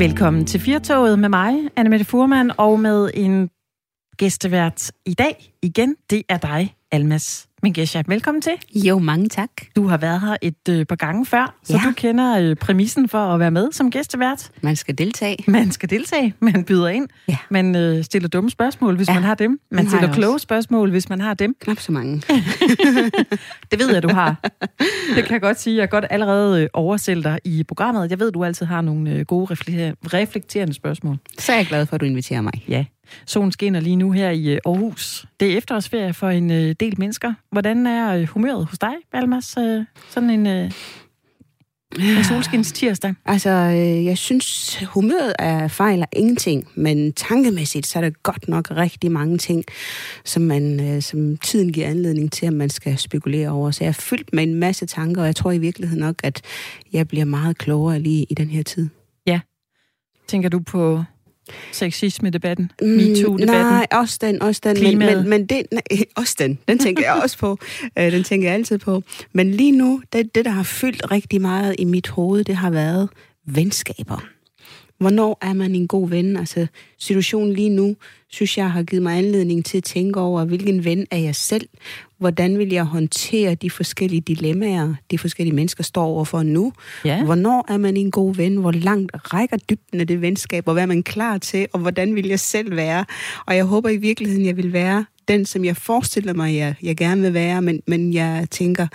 Velkommen til Firtoget med mig, Annemette Furman, og med en gæstevært i dag igen. Det er dig, Almas Mengesha. Velkommen til. Jo, mange tak. Du har været her et øh, par gange før, så Ja. du kender øh, præmissen for at være med som gæstevært. Man skal deltage. Man skal deltage, man byder ind, Ja. man øh, stiller dumme spørgsmål, hvis Ja, man har dem. Man har stiller også. kloge spørgsmål, hvis man har dem. Knap så mange. Det ved jeg, du har. Det kan jeg godt sige. Jeg kan godt allerede øh, oversælge dig i programmet. Jeg ved, du altid har nogle øh, gode reflekter- reflekterende spørgsmål. Så er jeg glad for, at du inviterer mig. Ja. Solen skinner lige nu her i øh, Aarhus. Det er efterårsferie for en øh, del mennesker. Hvordan er øh, humøret hos dig, Almas? Sådan en, en solskins tirsdag. Altså, jeg synes, humøret er fejl af ingenting, men tankemæssigt, så er der godt nok rigtig mange ting, som, man, som tiden giver anledning til, at man skal spekulere over. Så jeg er fyldt med en masse tanker, og jeg tror i virkeligheden nok, at jeg bliver meget klogere lige i den her tid. Tænker du på sexisme-debatten? Mm, MeToo-debatten? Nej, også den, også den. Men, Klimaet. men, men det, nej, også den. Den tænker jeg også på. Øh, den tænker jeg altid på. Men lige nu, det, det, der har fyldt rigtig meget i mit hoved, det har været venskaber. Hvornår er man en god ven? Altså, situationen lige nu, synes jeg, har givet mig anledning til at tænke over, hvilken ven er jeg selv? Hvordan vil jeg håndtere de forskellige dilemmaer, de forskellige mennesker står overfor nu? Ja. Hvornår er man en god ven? Hvor langt rækker dybden af det venskab? Og hvad er man klar til? Og hvordan vil jeg selv være? Og jeg håber i virkeligheden, jeg vil være den, som jeg forestiller mig, jeg, jeg gerne vil være. Men, men jeg tænker,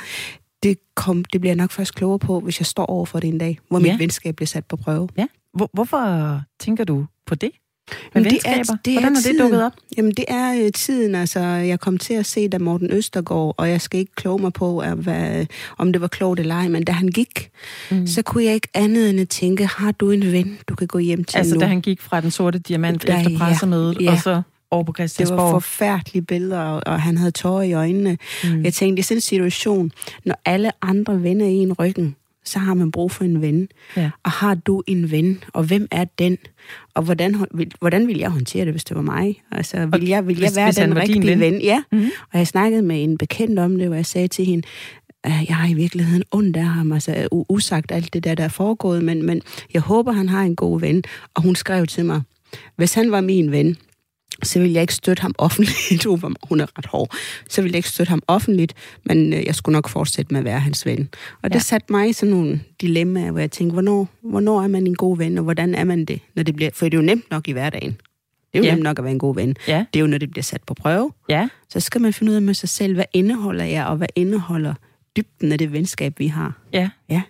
det, kom, det bliver jeg nok først klogere på, hvis jeg står over for det en dag, hvor Ja. mit venskab bliver sat på prøve. ja. Hvor, hvorfor tænker du på det? Med Jamen, det er- det er Hvordan er det tiden. dukket op? Jamen, det er øh, tiden. Altså, jeg kom til at se, da Morten Østergaard, og jeg skal ikke kloge mig på, at, hvad, om det var klogt eller ej, men da han gik, mm. så kunne jeg ikke andet end at tænke, har du en ven, du kan gå hjem til Altså, nu? da han gik fra den sorte diamant Ja, efter ja, pressemødet, ja. og så over på Det var Christiansborg. forfærdelige billeder, og, og han havde tårer i øjnene. Mm. Jeg tænkte, i sådan en situation, når alle andre vender en ryggen, så har man brug for en ven. Ja. Og har du en ven, og hvem er den? Og hvordan, hvordan vil jeg håndtere det, hvis det var mig? Altså, vil jeg, vil jeg hvis- være hvis den rigtige ven? ven? Ja. Mhm. Og jeg snakkede med en bekendt om det, hvor jeg sagde til hende, at jeg har i virkeligheden ondt af ham, altså usagt alt det der, der er foregået, men, men jeg håber, han har en god ven. Og hun skrev til mig, hvis han var min ven, så ville jeg ikke støtte ham offentligt. Hun er ret hård. Så ville jeg ikke støtte ham offentligt, men øh, jeg skulle nok fortsætte med at være hans ven. Og det Ja. satte mig i sådan nogle dilemmaer, hvor jeg tænkte, hvornår, hvornår er man en god ven, og hvordan er man det? Når det bliver, for det er jo nemt nok i hverdagen. Det er jo ja. nemt nok at være en god ven. Ja, Det er jo, når det bliver sat på prøve. ja. Så skal man finde ud af med sig selv, hvad indeholder jeg, og hvad indeholder dybden af det venskab, vi har. Ja. Ja.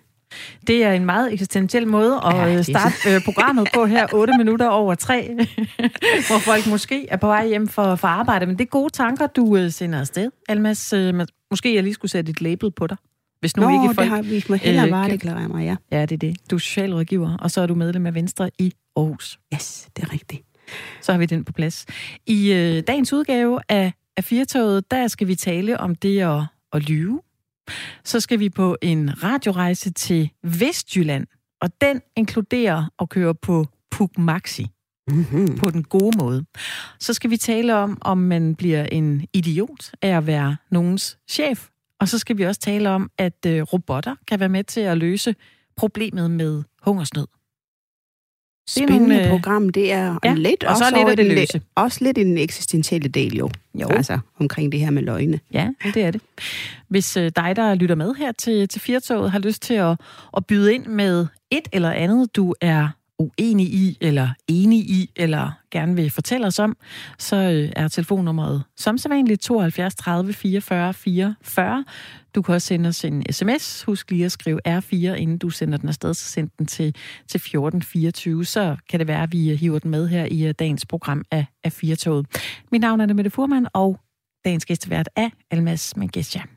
Det er en meget eksistentiel måde at Ja, det er starte øh, programmet på her 8 minutter over 3, hvor folk måske er på vej hjem for, for arbejde. Men det er gode tanker, du øh, sender afsted, Almas. Øh, måske jeg lige skulle sætte et label på dig. Hvis nu Nå, ikke det folk... har vi må hellere øh, øh, varedeklarere mig, ja. Ja, det er det. Du er socialrådgiver, og så er du medlem af Venstre i Aarhus. Yes, det er rigtigt. Så har vi den på plads. I øh, dagens udgave af, af Firtoget, der skal vi tale om det at, at lyve. Så skal vi på en radiorejse til Vestjylland, og den inkluderer at køre på Puk Maxi Mm-hmm. på den gode måde. Så skal vi tale om, om man bliver en idiot af at være nogens chef. Og så skal vi også tale om, at øh, robotter kan være med til at løse problemet med hungersnød. Det Spændende øh, program, det er ja, lidt og så også lidt over af det løse. Også lidt i den eksistentielle del, jo. Jo. Altså, omkring det her med løgne. Ja, det er det. Hvis øh, dig, der lytter med her til, til Firtoget, har lyst til at, at byde ind med et eller andet, du er uenig i, eller enig i, eller gerne vil fortælle os om, så øh, er telefonnummeret som sædvanligt 72 30 44 44. Du kan også sende os en sms. Husk lige at skrive R4, inden du sender den afsted, så send den til, til 1424. Så kan det være, at vi øh, hiver den med her i øh, dagens program af, af Firtoget. Mit navn er Mette Furman, og dagens gæstevært er Almas Mangesja.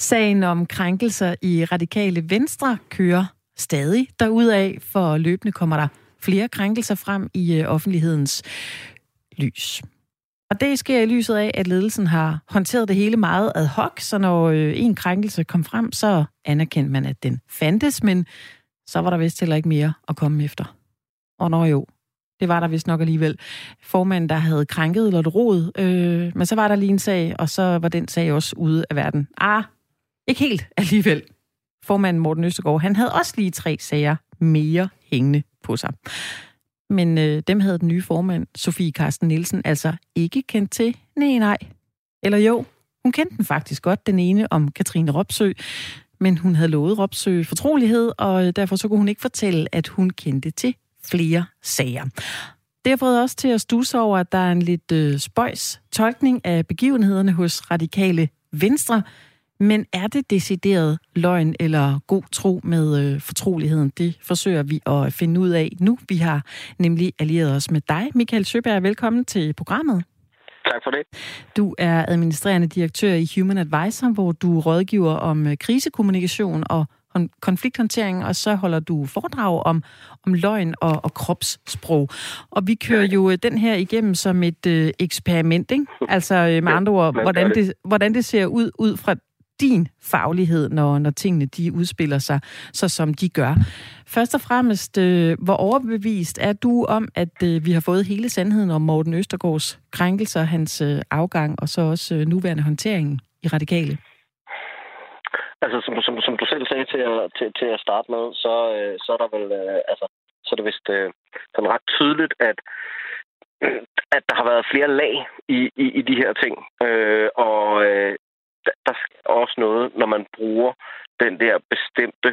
Sagen om krænkelser i radikale venstre kører stadig derudaf, for løbende kommer der flere krænkelser frem i øh, offentlighedens lys. Og det sker i lyset af, at ledelsen har håndteret det hele meget ad hoc, så når øh, en krænkelse kom frem, så anerkendte man, at den fandtes, men så var der vist heller ikke mere at komme efter. Og når jo, det var der vist nok alligevel. Formanden, der havde krænket Lotte Rod, øh, men så var der lige en sag, og så var den sag også ude af verden. Ah, ikke helt alligevel. formanden Morten Østergaard, han havde også lige tre sager mere hængende på sig. Men øh, dem havde den nye formand, Sofie Karsten Nielsen, altså ikke kendt til. Nej, nej. Eller jo, hun kendte den faktisk godt, den ene om Katrine Ropsø, men hun havde lovet Ropsø fortrolighed, og øh, derfor så kunne hun ikke fortælle, at hun kendte til flere sager. Det har fået os til at stusse over, at der er en lidt øh, spøjs tolkning af begivenhederne hos radikale venstre, men er det decideret løgn eller god tro med øh, fortroligheden? Det forsøger vi at finde ud af nu. Vi har nemlig allieret os med dig, Michael Søberg. Velkommen til programmet. Tak for det. Du er administrerende direktør i Human Advisor, hvor du rådgiver om øh, krisekommunikation og konflikthåndtering, og så holder du foredrag om, om løgn og, og kropssprog. Og vi kører jo øh, den her igennem som et øh, eksperiment, ikke? Altså øh, med andre ord, hvordan det, hvordan det ser ud ud fra din faglighed, når, når tingene de udspiller sig, så som de gør. Først og fremmest, øh, hvor overbevist er du om, at øh, vi har fået hele sandheden om Morten Østergaards krænkelser, hans øh, afgang og så også øh, nuværende håndtering i radikale? Altså, som, som, som du selv sagde til at, til, til at starte med, så, øh, så er der vel, øh, altså, så er det vist øh, sådan ret tydeligt, at at der har været flere lag i, i, i de her ting. Øh, og øh, der er også noget, når man bruger den der bestemte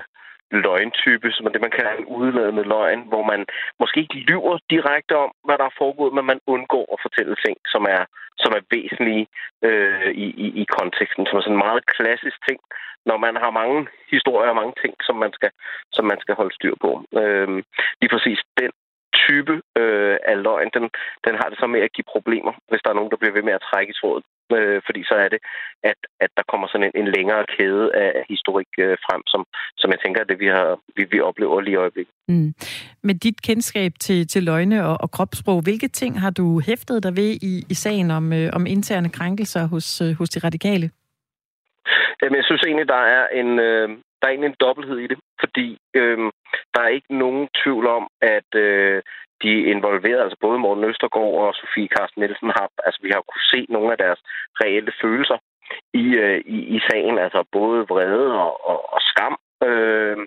løgntype, som er det, man kalder en udladende løgn, hvor man måske ikke lyver direkte om, hvad der er foregået, men man undgår at fortælle ting, som er, som er væsentlige øh, i, i, i konteksten, som er sådan en meget klassisk ting, når man har mange historier og mange ting, som man skal, som man skal holde styr på. Øh, lige præcis den type øh, af løgn, den, den har det så med at give problemer, hvis der er nogen, der bliver ved med at trække i trådet. Øh, fordi så er det, at, at der kommer sådan en, en længere kæde af historik øh, frem, som, som jeg tænker, at det vi, har, vi, vi oplever lige i øjeblikket. Mm. Med dit kendskab til, til løgne og, og kropssprog, hvilke ting har du hæftet dig ved i, i sagen om, øh, om interne krænkelser hos, øh, hos de radikale? Jamen, jeg synes egentlig, der er en, øh, der er egentlig en dobbelthed i det, fordi øh, der er ikke nogen tvivl om, at øh, de involverede, altså både Morten Østergaard og Sofie Carsten Nielsen, har, altså vi har kunne se nogle af deres reelle følelser i, øh, i, i sagen, altså både vrede og, og, og skam. Øh,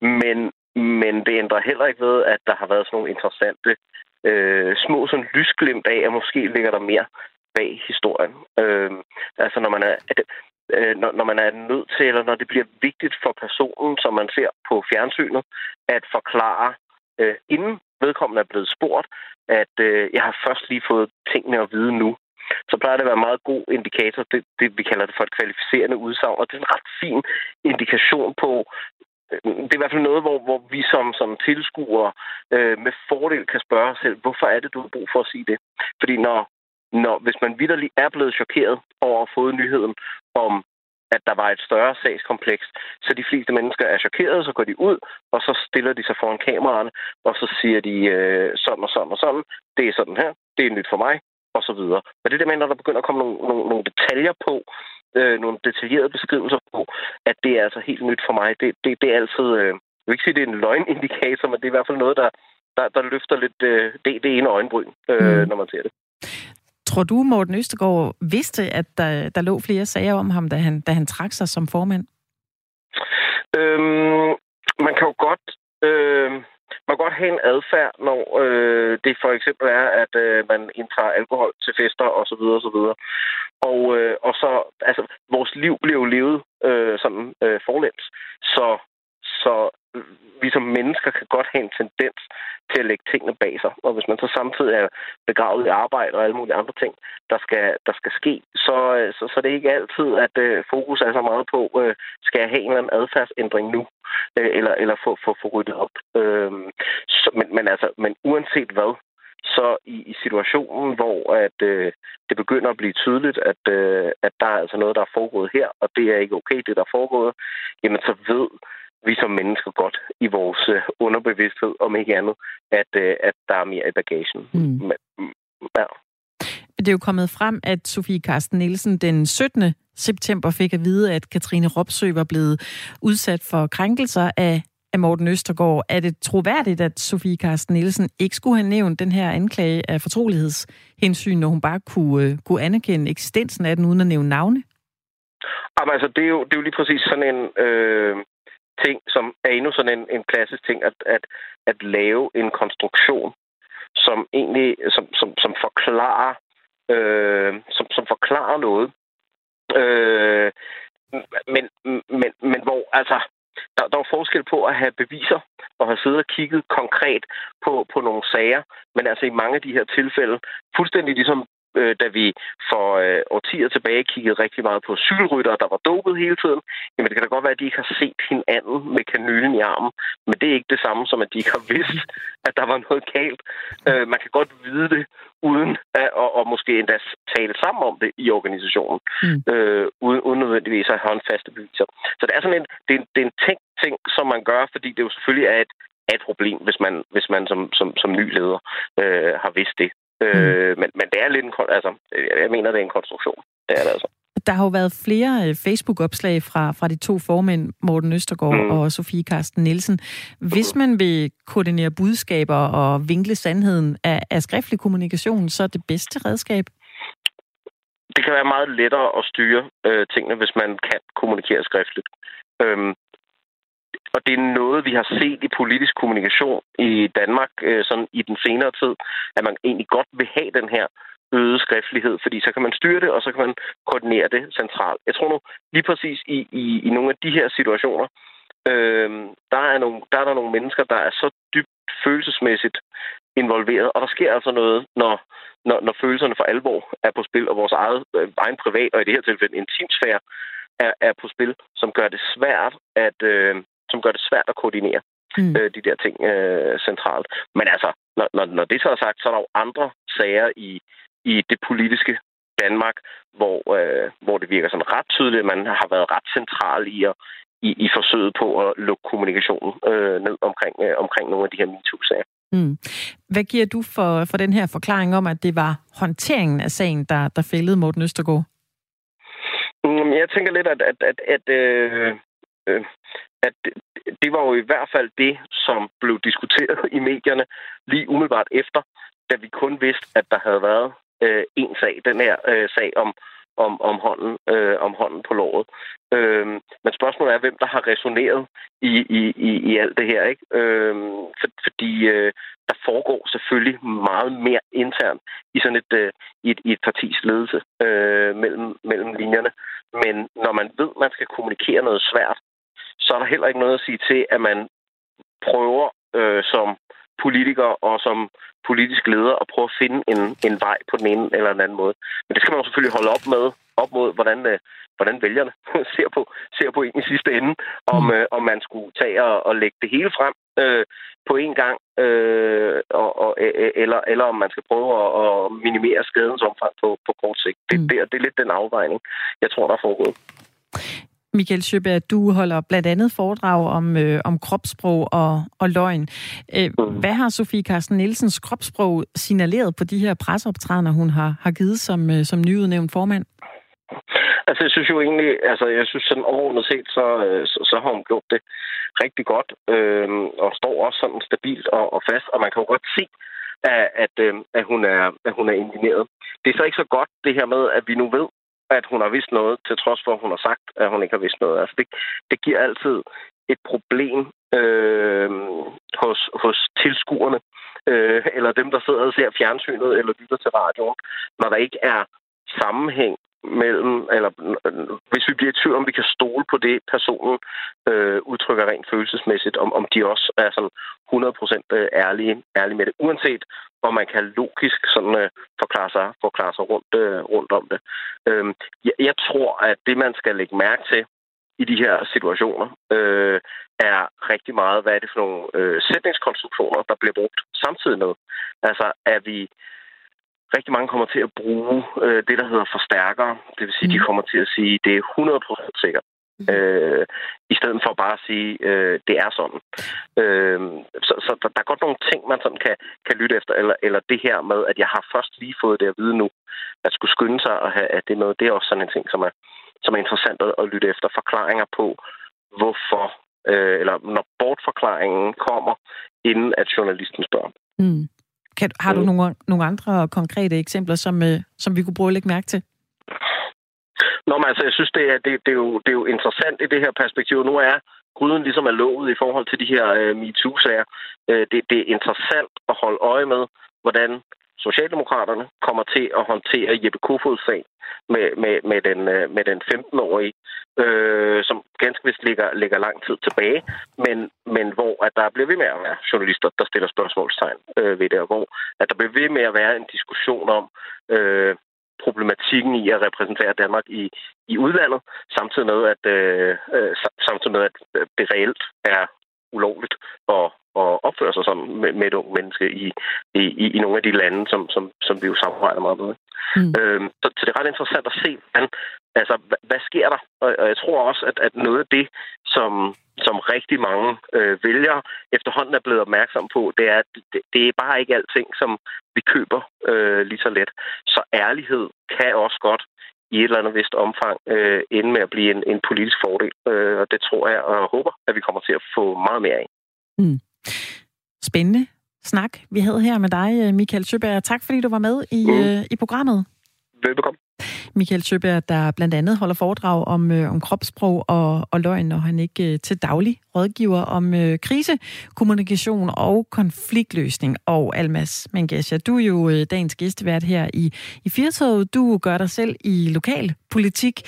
men, men det ændrer heller ikke ved, at der har været sådan nogle interessante øh, små sådan lysglimt af, at måske ligger der mere bag historien. Øh, altså når man er, øh, når, når man er nødt til, eller når det bliver vigtigt for personen, som man ser på fjernsynet, at forklare, øh, inden vedkommende er blevet spurgt, at øh, jeg har først lige fået tingene at vide nu. Så plejer det at være en meget god indikator, det, det vi kalder det for et kvalificerende udsagn, og det er en ret fin indikation på, øh, det er i hvert fald noget, hvor, hvor vi som, som tilskuere øh, med fordel kan spørge os selv, hvorfor er det, du har brug for at sige det? Fordi når når, hvis man vidderligt er blevet chokeret over at få nyheden om, at der var et større sagskompleks, så de fleste mennesker er chokeret, så går de ud, og så stiller de sig foran kameraerne, og så siger de øh, sådan og sådan og sådan, det er sådan her, det er nyt for mig, og så videre. Men det der med, når der begynder at komme nogle, nogle, nogle detaljer på, øh, nogle detaljerede beskrivelser på, at det er altså helt nyt for mig, det, det, det er altid, øh, jeg vil ikke sige, det er en løgnindikator, men det er i hvert fald noget, der, der, der løfter lidt øh, det, det ene øjenbryn, øh, mm. når man ser det. Tror du, Morten Østergaard vidste, at der, der lå flere sager om ham, da han, da han trak sig som formand? Øhm, man kan jo godt... Øh, man kan godt have en adfærd, når øh, det for eksempel er, at øh, man indtager alkohol til fester osv. Og, så videre, og, så videre. og, øh, og så, altså, vores liv bliver jo levet øh, sådan øh, forlæns. Så, så vi som mennesker kan godt have en tendens til at lægge tingene bag sig. Og hvis man så samtidig er begravet i arbejde og alle mulige andre ting, der skal, der skal ske, så, øh, så, så det er ikke altid, at øh, fokus er så meget på, øh, skal jeg have en eller anden adfærdsændring nu, øh, eller, eller få, få, få ryddet op. Øh, så, men, men, altså, men uanset hvad, så i, i situationen, hvor at øh, det begynder at blive tydeligt, at, øh, at der er altså noget, der er foregået her, og det er ikke okay, det der er foregået, jamen så ved vi som mennesker godt i vores øh, underbevidsthed, om ikke andet, at, øh, at der er mere i bagagen. Mm. Ja. Det er jo kommet frem, at Sofie Carsten Nielsen den 17. september fik at vide, at Katrine Ropsø var blevet udsat for krænkelser af, af Morten Østergaard. Er det troværdigt, at Sofie Carsten Nielsen ikke skulle have nævnt den her anklage af fortrolighedshensyn, når hun bare kunne, uh, kunne anerkende eksistensen af den, uden at nævne navne? Jamen, altså, det er, jo, det er jo lige præcis sådan en... Øh ting, som er endnu sådan en, en klassisk ting, at, at, at lave en konstruktion, som egentlig som, som, som forklarer øh, som, som forklarer noget. Øh, men, men, men hvor altså der, der er forskel på at have beviser og have siddet og kigget konkret på, på nogle sager, men altså i mange af de her tilfælde, fuldstændig ligesom øh, da vi for øh, årtier tilbage kiggede rigtig meget på cykelryttere, der var dopet hele tiden, jamen det kan da godt være, at de ikke har set hinanden med kanylen i armen, men det er ikke det samme som, at de ikke har vidst, at der var noget galt. Øh, man kan godt vide det, uden at, og, og måske endda tale sammen om det i organisationen, mm. øh, uden, uden nødvendigvis at have en faste beviser. Så det er sådan en, det er, det er en tænkt ting, som man gør, fordi det jo selvfølgelig er et, er et problem, hvis man, hvis man som, som, som ny leder øh, har vidst det. Øh, mm. men, men det er lidt en... Altså, jeg mener, det er en konstruktion. Det er det altså. Der har jo været flere øh, Facebook-opslag fra, fra de to formænd, Morten Østergaard mm. og Sofie Karsten Nielsen. Hvis man vil koordinere budskaber og vinkle sandheden af, af skriftlig kommunikation, så er det bedste redskab? Det kan være meget lettere at styre øh, tingene, hvis man kan kommunikere skriftligt. Øhm, og det er noget, vi har set i politisk kommunikation i Danmark øh, sådan i den senere tid, at man egentlig godt vil have den her øget skriftlighed, fordi så kan man styre det, og så kan man koordinere det centralt. Jeg tror nu lige præcis i, i, i nogle af de her situationer, øh, der, er nogle, der er der nogle mennesker, der er så dybt følelsesmæssigt involveret, og der sker altså noget, når, når, når følelserne for alvor er på spil, og vores eget, øh, egen privat, og i det her tilfælde intimsfære, er, er på spil, som gør det svært at, øh, som gør det svært at koordinere mm. øh, de der ting øh, centralt. Men altså, når, når, når det så er sagt, så er der jo andre sager i, i det politiske Danmark, hvor, øh, hvor det virker sådan ret tydeligt, at man har været ret central i at i, i forsøget på at lukke kommunikationen øh, ned omkring, øh, omkring nogle af de her MeToo-sager. Mm. Hvad giver du for, for den her forklaring om, at det var håndteringen af sagen, der, der fældede Morten Østergaard? Mm, jeg tænker lidt, at, at, at, at øh, øh, at det var jo i hvert fald det, som blev diskuteret i medierne lige umiddelbart efter, da vi kun vidste, at der havde været øh, en sag, den her øh, sag om, om, om, hånden, øh, om hånden på låret. Øh, men spørgsmålet er, hvem der har resoneret i, i, i, i alt det her. ikke? Øh, for, fordi øh, der foregår selvfølgelig meget mere internt i sådan et, øh, i et, i et partis ledelse øh, mellem, mellem linjerne. Men når man ved, at man skal kommunikere noget svært, så er der heller ikke noget at sige til, at man prøver øh, som politiker og som politisk leder at prøve at finde en, en vej på den ene eller den anden måde. Men det skal man jo selvfølgelig holde op med, op mod, hvordan, øh, hvordan vælgerne ser på, ser på en i sidste ende, om, mm. øh, om man skulle tage og, og lægge det hele frem øh, på en gang, øh, og, og, eller, eller om man skal prøve at, at minimere skadens omfang på, på kort sigt. Det, mm. det, det er lidt den afvejning, jeg tror, der er foregået. Michael Sjøberg, du holder blandt andet foredrag om, øh, om kropssprog og, og løgn. Øh, mm. hvad har Sofie Carsten Nielsens kropssprog signaleret på de her presseoptrædener, hun har, har givet som, øh, som nyudnævnt formand? Altså, jeg synes jo egentlig, altså, jeg synes sådan overordnet set, så, øh, så, så har hun gjort det rigtig godt, øh, og står også sådan stabilt og, og fast, og man kan jo godt se, at, at, øh, at, hun er, at hun er indigneret. Det er så ikke så godt, det her med, at vi nu ved, at hun har vidst noget, til trods for, at hun har sagt, at hun ikke har vidst noget. Altså, det, det giver altid et problem øh, hos, hos tilskuerne, øh, eller dem, der sidder og ser fjernsynet eller lytter til radioen, når der ikke er sammenhæng mellem, eller hvis vi bliver i tvivl om, vi kan stole på det, personen øh, udtrykker rent følelsesmæssigt, om, om de også er sådan 100% øh, ærlige, ærlige med det, uanset om man kan logisk sådan øh, forklare sig, forklare sig rundt, øh, rundt om det. Øh, jeg, jeg tror, at det, man skal lægge mærke til i de her situationer, øh, er rigtig meget, hvad er det for nogle øh, sætningskonstruktioner, der bliver brugt samtidig med. Altså, er vi rigtig mange kommer til at bruge øh, det, der hedder forstærkere. Det vil sige, mm. de kommer til at sige, det er 100% sikkert. Mm. Øh, I stedet for bare at sige, øh, det er sådan. Øh, så så der, der er godt nogle ting, man sådan kan, kan lytte efter. Eller, eller det her med, at jeg har først lige fået det at vide nu. At skulle skynde sig og have at det med, det er også sådan en ting, som er, som er interessant at, at lytte efter. Forklaringer på, hvorfor, øh, eller når bortforklaringen kommer, inden at journalisten spørger. Mm. Kan, har du nogle, nogle andre konkrete eksempler, som, øh, som vi kunne bruge at lægge mærke til? Nå, men altså, jeg synes, det er, det, det, er jo, det er jo interessant i det her perspektiv. Nu er gryden ligesom er lovet i forhold til de her øh, MeToo-sager. Øh, det, det er interessant at holde øje med, hvordan Socialdemokraterne kommer til at håndtere Jeppe Kofods sag med, med, med, den, øh, med den 15-årige, øh, som ganske vist ligger, ligger lang tid tilbage, men, men hvor at der bliver ved med at være journalister, der stiller spørgsmålstegn øh, ved det, og hvor at der bliver ved med at være en diskussion om øh, problematikken i at repræsentere Danmark i, i udlandet, samtidig med, at, øh, øh samtidig med, at øh, det reelt er ulovligt at, at opføre sig sådan med, med et ung menneske i, i, i nogle af de lande, som, som, som vi jo samarbejder meget med. Mm. Øhm, så, så det er ret interessant at se, hvordan, altså, hvad, hvad sker der? Og, og jeg tror også, at, at noget af det, som, som rigtig mange øh, vælgere efterhånden er blevet opmærksom på, det er, at det, det er bare ikke alting, som vi køber øh, lige så let. Så ærlighed kan også godt i et eller andet vist omfang øh, ende med at blive en, en politisk fordel. Øh, og det tror jeg og håber, at vi kommer til at få meget mere af. Mm. Spændende snak, vi havde her med dig, Michael Søberg. Tak fordi du var med i, mm. øh, i programmet. Velbekomme. Michael Søberg, der blandt andet holder foredrag om, øh, om kropssprog og, og løgn, når han ikke øh, til daglig rådgiver om øh, krisekommunikation og konfliktløsning. Og Almas Mangasha, du er jo øh, dagens gæstevært her i, i Firtoget. Du gør dig selv i lokal politik.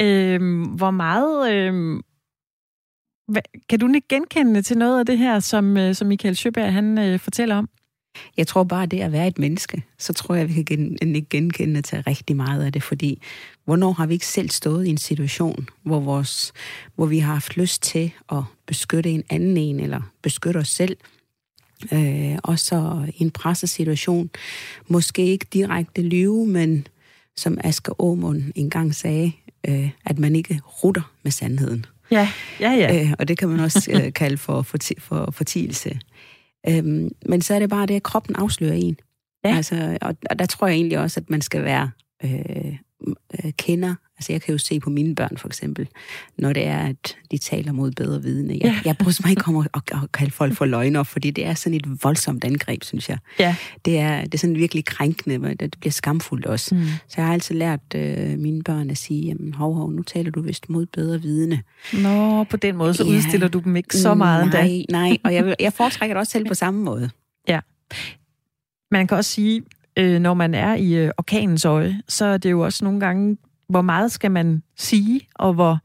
Øh, hvor meget... Øh, kan du ikke genkende til noget af det her, som, øh, som Michael Sjøberg han øh, fortæller om? Jeg tror bare, det at være et menneske, så tror jeg, vi kan gen, øh, genkende til rigtig meget af det, fordi hvornår har vi ikke selv stået i en situation, hvor, vores, hvor vi har haft lyst til at beskytte en anden en, eller beskytte os selv, øh, og så i en pressesituation, måske ikke direkte lyve, men som Asger Aumund engang sagde, øh, at man ikke rutter med sandheden. Ja, ja, ja. Øh, og det kan man også øh, kalde for, for, for fortielse. Øhm, men så er det bare det, at kroppen afslører en. Ja. Altså, og, og der tror jeg egentlig også, at man skal være øh, øh, kender. Altså jeg kan jo se på mine børn for eksempel, når det er, at de taler mod bedre vidne. Jeg, ja. jeg bryder mig ikke om at, at kalde folk for løgner, fordi det er sådan et voldsomt angreb, synes jeg. Ja. Det, er, det er sådan virkelig krænkende, men det bliver skamfuldt også. Mm. Så jeg har altid lært øh, mine børn at sige, jamen hov, hov, nu taler du vist mod bedre vidne. Nå, på den måde, så ja. udstiller du dem ikke så meget Nej, endda. nej, og jeg, jeg foretrækker det også selv på samme måde. Ja. Man kan også sige, øh, når man er i øh, orkanens øje, så er det jo også nogle gange, hvor meget skal man sige, og hvor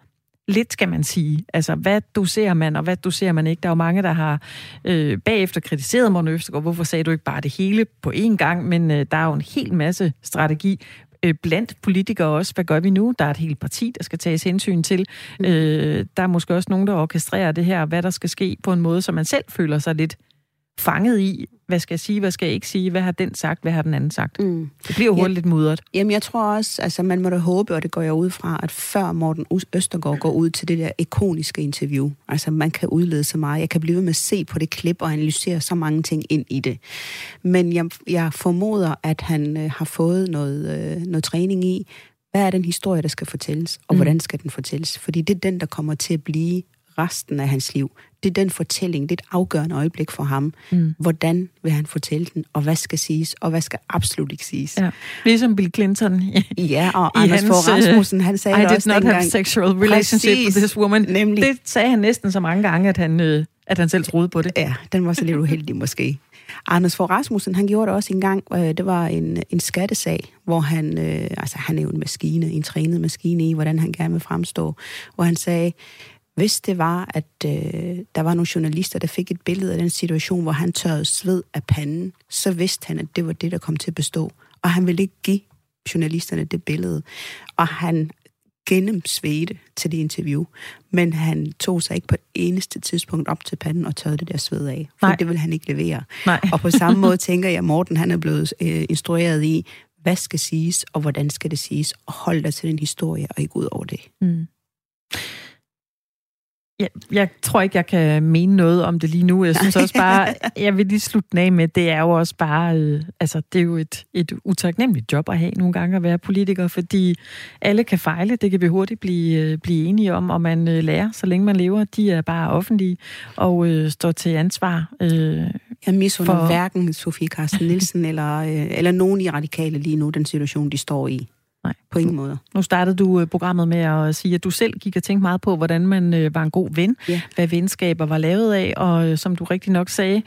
lidt skal man sige. Altså, hvad doserer man, og hvad doserer man ikke? Der er jo mange, der har øh, bagefter kritiseret Morten Østergaard. Hvorfor sagde du ikke bare det hele på én gang? Men øh, der er jo en hel masse strategi øh, blandt politikere også. Hvad gør vi nu? Der er et helt parti, der skal tages hensyn til. Mm. Øh, der er måske også nogen, der orkestrerer det her, hvad der skal ske på en måde, så man selv føler sig lidt fanget i, hvad skal jeg sige, hvad skal jeg ikke sige, hvad har den sagt, hvad har den anden sagt. Mm. Det bliver jo hurtigt ja, lidt mudret. Jamen jeg tror også, altså man må da håbe, og det går jeg ud fra, at før Morten Østergaard går ud til det der ikoniske interview, altså man kan udlede så meget, jeg kan blive ved med at se på det klip og analysere så mange ting ind i det. Men jeg, jeg formoder, at han øh, har fået noget, øh, noget træning i, hvad er den historie, der skal fortælles, og mm. hvordan skal den fortælles? Fordi det er den, der kommer til at blive resten af hans liv. Det er den fortælling, det er et afgørende øjeblik for ham. Mm. Hvordan vil han fortælle den, og hvad skal siges, og hvad skal absolut ikke siges. Ja. Ligesom Bill Clinton. ja, og Anders hans, Fogh Rasmussen, han sagde I did også not have sexual relationship Præcis. with this woman. Nemlig. Det sagde han næsten så mange gange, at han, øh, at han selv troede på det. Ja, den var så lidt uheldig måske. Anders Fogh Rasmussen, han gjorde det også en gang. Øh, det var en, en skattesag, hvor han, øh, altså han er jo en maskine, en trænet maskine i, hvordan han gerne vil fremstå, hvor han sagde, hvis det var, at øh, der var nogle journalister, der fik et billede af den situation, hvor han tørrede sved af panden, så vidste han, at det var det, der kom til at bestå. Og han ville ikke give journalisterne det billede. Og han gennemsvedte til det interview, men han tog sig ikke på et eneste tidspunkt op til panden og tørrede det der sved af, for Nej. det vil han ikke levere. Nej. og på samme måde tænker jeg, at Morten han er blevet øh, instrueret i, hvad skal siges, og hvordan skal det siges, og hold dig til den historie, og ikke ud over det. Mm. Jeg, jeg tror ikke, jeg kan mene noget om det lige nu. Jeg synes også bare, jeg vil lige slutte af med, det er jo også bare, øh, altså det er jo et, et utaknemmeligt job at have nogle gange at være politiker, fordi alle kan fejle, det kan vi hurtigt blive, øh, blive enige om, og man øh, lærer, så længe man lever. De er bare offentlige og øh, står til ansvar. Øh, jeg misunder for... hverken Sofie Carsten Nielsen eller, øh, eller nogen i radikale lige nu, den situation, de står i. Nej. På ingen måde. Nu startede du øh, programmet med at sige, at du selv gik og tænkte meget på, hvordan man øh, var en god ven, ja. hvad venskaber var lavet af, og øh, som du rigtig nok sagde,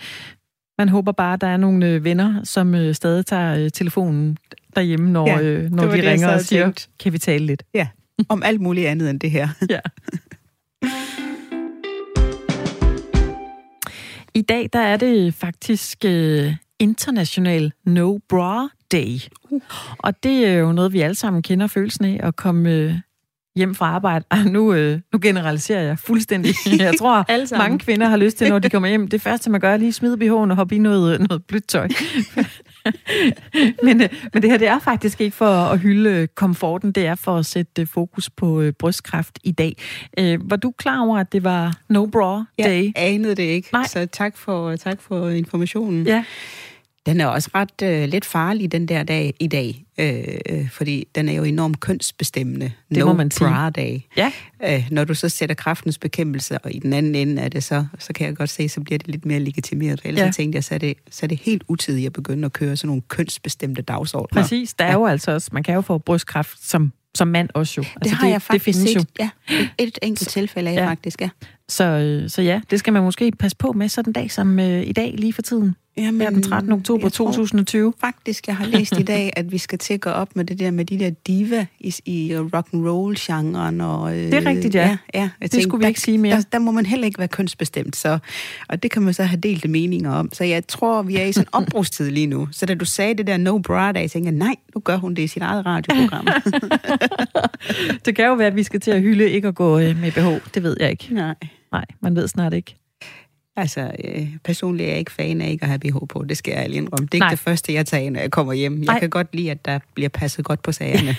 man håber bare, at der er nogle venner, som stadig tager telefonen derhjemme, når, ja, når de ringer og siger, tænkt. kan vi tale lidt? Ja, om alt muligt andet end det her. ja. I dag der er det faktisk uh, International No Bra Day. Uh. Og det er jo noget, vi alle sammen kender følelsen af, at komme uh, hjem fra arbejde. Ej, nu, uh, nu generaliserer jeg fuldstændig. Jeg tror, mange kvinder har lyst til, når de kommer hjem. Det første, man gør, er lige smide BH'en og hoppe i noget, noget blødt tøj. men, øh, men det her, det er faktisk ikke for at hylde komforten, det er for at sætte fokus på øh, brystkræft i dag. Øh, var du klar over, at det var No Bra Day? Jeg anede det ikke, Nej. så tak for, tak for informationen. Ja. Den er også ret øh, lidt farlig, den der dag i dag, øh, fordi den er jo enormt kønsbestemmende. Det no må man sige. day. Ja. Øh, når du så sætter kraftens bekæmpelse, og i den anden ende af det, så, så kan jeg godt se, så bliver det lidt mere legitimeret. Ellers ja. tænkte jeg, så er, det, så er det helt utidigt at begynde at køre sådan nogle kønsbestemte dagsordner. Præcis, der er ja. jo altså også, man kan jo få brystkræft som som mand også jo. Altså, det har det, jeg faktisk det set. Ja, et, et enkelt tilfælde af ja. faktisk, ja. Så, øh, så ja, det skal man måske passe på med sådan en dag som øh, i dag lige for tiden. Jamen, ja, den 13. oktober 2020. Faktisk, jeg har læst i dag, at vi skal til at gå op med det der med de der diva i, i rock and roll genren og øh, Det er rigtigt, ja. ja, ja jeg det tænkte, skulle vi der, ikke sige mere. Der, der, må man heller ikke være kønsbestemt, så, og det kan man så have delte meninger om. Så jeg tror, vi er i sådan en opbrugstid lige nu. Så da du sagde det der no bra day, tænkte jeg, nej, nu gør hun det i sit eget radioprogram. det kan jo være, at vi skal til at hylde ikke at gå øh, med BH. Det ved jeg ikke. Nej. Nej, man ved snart ikke. Altså, øh, personligt er jeg ikke fan af ikke at have BH på. Det skal jeg alene indrømme. Det er Nej. ikke det første, jeg tager, når jeg kommer hjem. Jeg Nej. kan godt lide, at der bliver passet godt på sagerne.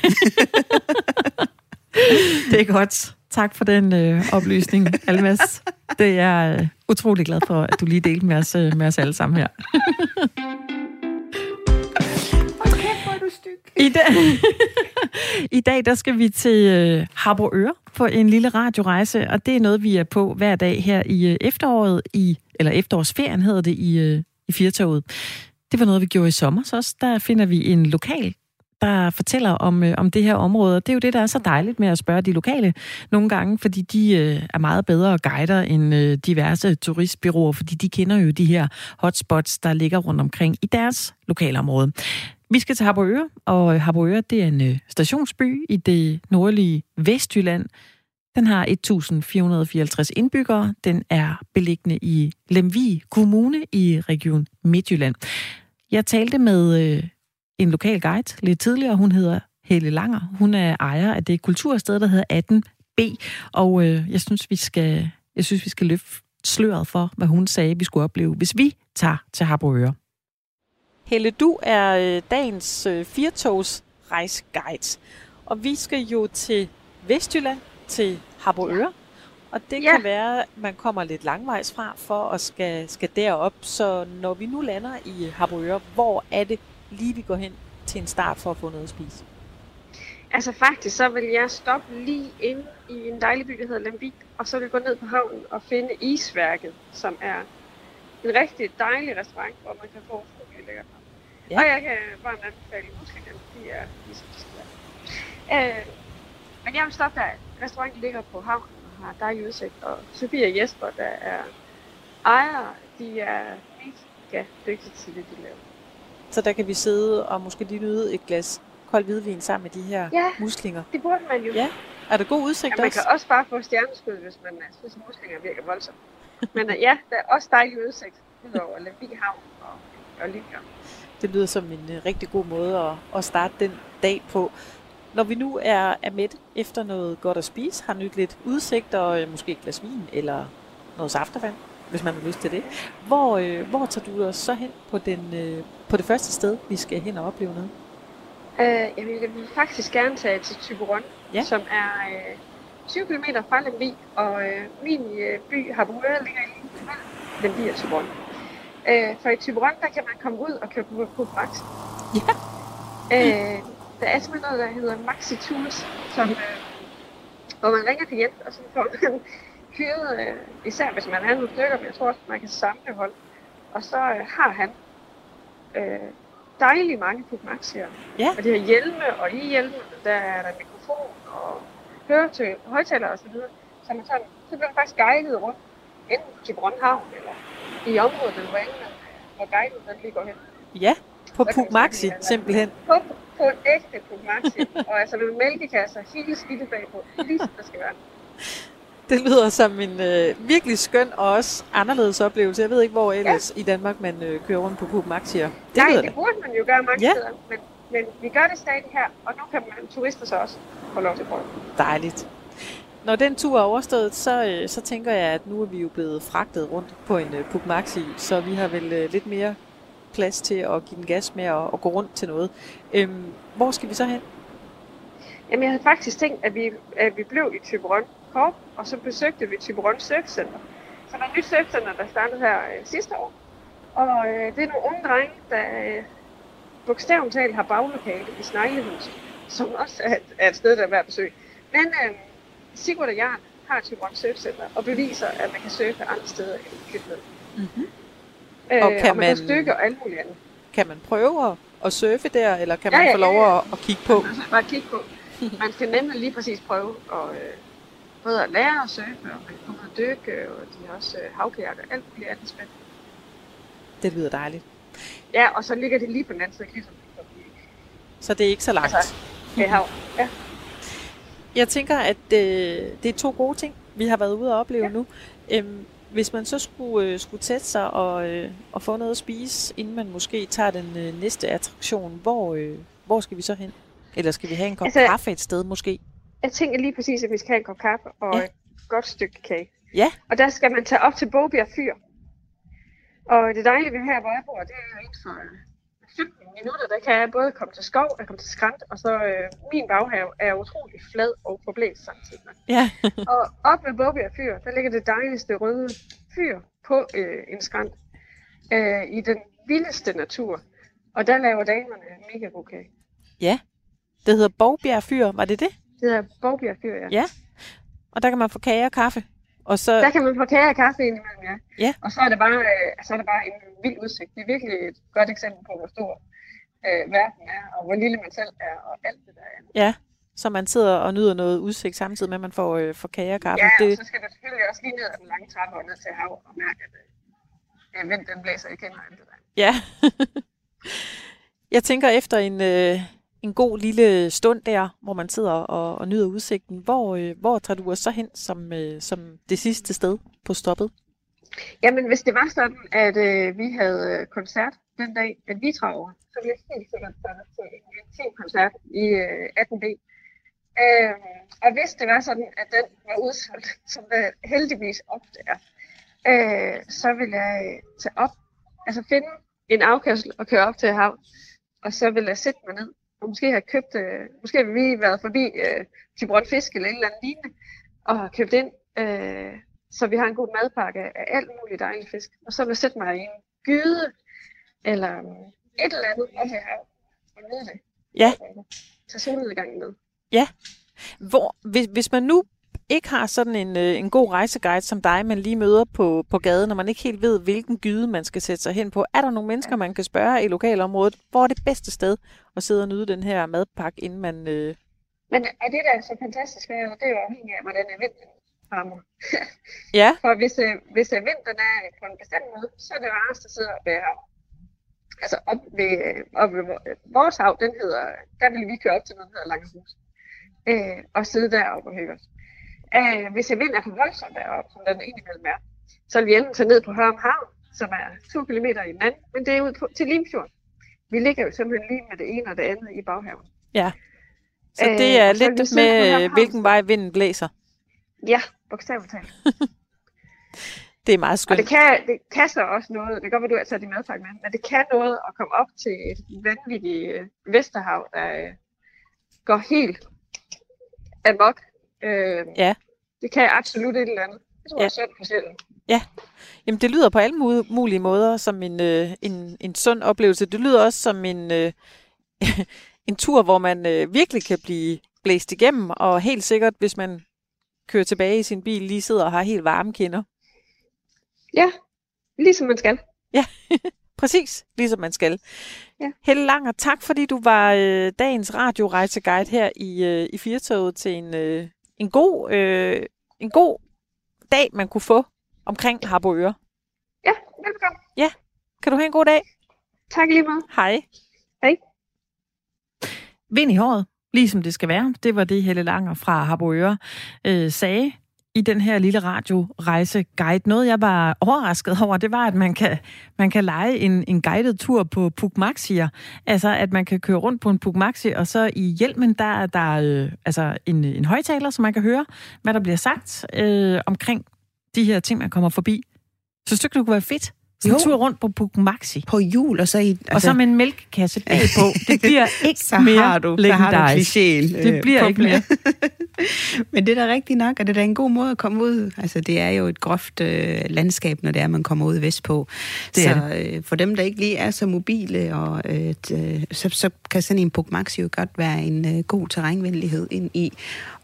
det er godt. Tak for den øh, oplysning, Almas. Det er jeg øh, utrolig glad for, at du lige delte med os, øh, med os alle sammen her. I dag, I dag der skal vi til øh, Harboøre på en lille radiorejse, og det er noget, vi er på hver dag her i øh, efteråret, i, eller efterårsferien hedder det, i, øh, i Firtoget. Det var noget, vi gjorde i sommer, så også der finder vi en lokal der fortæller om, øh, om det her område. Og Det er jo det, der er så dejligt med at spørge de lokale nogle gange, fordi de øh, er meget bedre guider end øh, diverse turistbyråer, fordi de kender jo de her hotspots, der ligger rundt omkring i deres lokalområde. Vi skal til Harboøre, og øh, Harboøre det er en øh, stationsby i det nordlige Vestjylland. Den har 1.454 indbyggere. Den er beliggende i Lemvig Kommune i Region Midtjylland. Jeg talte med øh, en lokal guide lidt tidligere. Hun hedder Helle Langer. Hun er ejer af det kultursted, der hedder 18B. Og øh, jeg synes, vi skal, jeg synes, vi skal løfte sløret for, hvad hun sagde, vi skulle opleve, hvis vi tager til Harboøre. Helle, du er øh, dagens øh, firtogs rejsguide, og vi skal jo til Vestjylland, til Harboøre. Og det ja. kan være, at man kommer lidt langvejs fra for at skal, skal derop. Så når vi nu lander i Harboøre, hvor er det lige, vi går hen til en start for at få noget at spise? Altså faktisk, så vil jeg stoppe lige ind i en dejlig by, der hedder Lemvig, og så vil jeg gå ned på havnen og finde Isværket, som er en rigtig dejlig restaurant, hvor man kan få Ja. Og jeg kan varmt anbefale muskelkæmpe, de er ligesom de skal være. Øh, men jeg vil stoppe der. Restauranten ligger på havnen og har dejlig udsigt. Og Sofie og Jesper, der er ejere, de er mega dygtige til det, de laver. Så der kan vi sidde og måske lige nyde et glas kold hvidvin sammen med de her ja, muslinger? det burde man jo. Ja. Er der god udsigt ja, man også? man kan også bare få stjerneskud, hvis man synes, at muslinger virker voldsomt. Men uh, ja, der er også dejlig udsigt udover Lemvig Havn og, og Lindgren. Det lyder som en uh, rigtig god måde at, at starte den dag på. Når vi nu er, er med efter noget godt at spise, har nyt lidt udsigt og uh, måske et glas vin eller noget saftevand, hvis man har lyst til det. Hvor, uh, hvor tager du os så hen på, den, uh, på det første sted, vi skal hen og opleve noget? Jeg, vil, jeg vil faktisk gerne tage til Tyberon, ja. som er uh, 20 km fra Lemvig, og uh, min uh, by Harboøre ligger i Lemvig og Tyberon. Øh, for i Tyberon, der kan man komme ud og købe på, Brax. Ja. Øh, der er simpelthen noget, der hedder Maxi Tools, som, øh, hvor man ringer til Jens, og så får man hyret, øh, især hvis man har nogle stykker, men jeg tror også, man kan samle hold. Og så øh, har han øh, dejligt mange Pugmaxier. Ja. Og de har hjelme, og i hjelmene, der er der mikrofon og høretøj, højtaler osv. Så, så, man sådan, så bliver man faktisk guidet rundt, enten til Brøndhavn eller i området, hvor, enden, hvor guiden den lige går hen. Ja, på Så kan Puk man Maxi sige, at- simpelthen. På, på ægte Pugmaxi, og altså med mælkekasser, hele skidte bagpå, lige som det skal være. Det lyder som en øh, virkelig skøn og også anderledes oplevelse. Jeg ved ikke, hvor ellers ja. i Danmark man øh, kører rundt på Puk Maxier. Det Nej, det det. burde man jo gøre mange ja. steder, men, men vi gør det stadig her, og nu kan man, turister så også få lov til at prøve. Dejligt. Når den tur er overstået, så, øh, så tænker jeg, at nu er vi jo blevet fragtet rundt på en øh, Puk Maxi, så vi har vel øh, lidt mere plads til at give den gas med og, og gå rundt til noget. Øhm, hvor skal vi så hen? Jamen, jeg havde faktisk tænkt, at vi, at vi blev i Tyberon Korp, og så besøgte vi Tyberon Surfcenter. Så der er et nyt surfcenter, der startede her øh, sidste år. Og øh, det er nogle unge drenge, der øh, bogstaveligt talt har baglokale i Sneglehus, som også er et, er et sted, der er værd at besøge. Men øh, Sigurd og Jarl har Tyberon Surfcenter og beviser, at man kan surfe andre steder end Klitmød. Mm-hmm. Øh, Og og kan kan man, man- kan stykke og alt muligt andet. Kan man prøve at, at surfe der, eller kan Ja, man ja, få lov ja, ja. at, at kigge på? Man bare kigge på. Man skal nemlig lige præcis prøve at, øh, både at lære at surfe, og man kan ud og dykke, og de har også øh, havkajakker og alt muligt andet spændende. Det lyder dejligt. Ja, og så ligger det lige på den anden side af. Så det er ikke så langt. Altså, det er hav. Ja. Jeg tænker, at øh, det er to gode ting, vi har været ude og opleve ja. nu. Øhm, hvis man så skulle, øh, skulle tætte sig og, øh, og få noget at spise, inden man måske tager den øh, næste attraktion, hvor, øh, hvor skal vi så hen? Eller skal vi have en kop altså, kaffe et sted måske? Jeg tænker lige præcis, at vi skal have en kop kaffe og Ja. et godt stykke kage. Ja. Og der skal man tage op til Bogbjerg Fyr. Og det dejlige ved her, hvor jeg bor, det er jo inden for 15 minutter, der kan jeg både komme til skov, og komme til skrant, og så øh, min baghave er utrolig flad og forblæst samtidig. Ja. Og op ved Bogbjerg Fyr, der ligger det dejligste røde fyr på øh, en skrant øh, i den vildeste natur. Og der laver damerne mega god kage. Det hedder Borgbjerg Fyr, var det det? Det hedder Bogbjerg Fyr, ja. Ja. Og der kan man få kage og kaffe. Og så, Der kan man få kage og kaffe ind imellem, ja. Ja. Og så er det bare, øh, så er det bare en vild udsigt. Det er virkelig et godt eksempel på, hvor stor øh, verden er, og hvor lille man selv er, og alt det der er. ja, så man sidder og nyder noget udsigt samtidig med, at man får, øh, får kage og kaffe. Ja, og det, så skal du selvfølgelig også lige ned ad den lange trappe og ned til hav og mærke, at øh, vind den blæser i kender alt det der. Ja. jeg tænker efter en, øh, en god lille stund der, hvor man sidder og, og nyder udsigten, hvor, øh, hvor tager du os så hen som, øh, som det sidste sted på stoppet? Jamen, hvis det var sådan, at øh, vi havde øh, koncert den dag, at vi traver, så ville jeg helt sikkert tage til en intim koncert i øh, 18B. Øh, og hvis det var sådan, at den var udsolgt, som det heldigvis ofte er, øh, så vil jeg øh, tage op, altså finde en afkørsel og køre op til hav, og så vil jeg sætte mig ned, og måske have købt, øh, måske har vi været forbi øh, Tybron Fisk eller et eller andet lignende, og har købt ind, øh, så vi har en god madpakke af alt muligt dejlig fisk. Og så vil jeg sætte mig i en gyde, eller øh, et eller andet op til hav, og nyde det. Ja. Tag solnedgangen med. Hvor, hvis, hvis man nu ikke har sådan en, øh, en god rejseguide som dig, man lige møder på, på gaden, og man ikke helt ved, hvilken gyde man skal sætte sig hen på, er der nogle mennesker, man kan spørge i lokalområdet, hvor er det bedste sted at sidde og nyde den her madpakke, inden man... Øh... Men er det, der er så fantastisk, ved det, det er jo afhængigt af, hvordan er vinden rammer. Ja, For hvis, øh, hvis øh, vinteren er på en bestemt måde, så er det rarest at sidde ved hav. Altså op ved, øh, op ved vor- vores hav, den hedder, der vil vi køre op til noget, der hedder Langehus. Øh, og sidde deroppe og hygge os. Øh, hvis jeg vind er for voldsom deroppe, som den indimellem er, så vil vi enten tage ned på Hørm Havn, som er to kilometer i den anden, men det er ud på, til Limfjord. Vi ligger jo simpelthen lige med det ene og det andet i baghaven. så det Øh, er og så vil lidt med, øh, hvilken vej vinden blæser. Ja, bogstaveligt talt. Det er meget Og skønt. det kan, det kan så også noget, det kan godt være, du har taget din madpakke med, men det kan noget at komme op til et vanvittigt øh, Vesterhav, der øh, går helt amok. Øh, Ja. Det kan absolut et eller andet. Det tror Ja. jeg er synd for sjælen. Jamen, det lyder på alle mu- mulige måder som en, øh, en, en sund oplevelse. Det lyder også som en, øh, en tur, hvor man øh, virkelig kan blive blæst igennem, og helt sikkert, hvis man kører tilbage i sin bil, lige sidder og har helt varme kinder. Ja, ligesom man skal. Præcis, ligesom man skal. Ja. Helle Langer, tak fordi du var øh, dagens radiorejseguide her i, øh, i Firtoget til en, øh, en, god, øh, en god dag, man kunne få omkring Harboøre. Ja, velkommen. Ja, kan du have en god dag? Tak lige meget. Hej. Hej. Vind i håret, ligesom det skal være. Det var det, Helle Langer fra Harboøre øh, sagde i den her lille radiorejseguide. Noget, jeg var overrasket over, det var, at man kan, man kan lege en, en guided tur på Puk Maxier. Altså, at man kan køre rundt på en Puk Maxi, og så i hjelmen, der er der øh, altså en, en højtaler, så man kan høre, hvad der bliver sagt øh, omkring de her ting, man kommer forbi. Så synes du, det kunne være fedt? Så en tur rundt på Puk Maxi. På jul, og så i... Altså, og så med en mælkekasse bagpå. Det bliver ikke så mere har du, så har du klichéen, Det bliver øh, ikke mere. Men det er da rigtigt nok, og det er da en god måde at komme ud. Altså, det er jo et groft øh, landskab, når det er, man kommer ud vestpå. Det så det. Øh, for dem, der ikke lige er så mobile, og, øh, t- så, så kan sådan en Puk Maxi jo godt være en øh, god terrænvenlighed ind i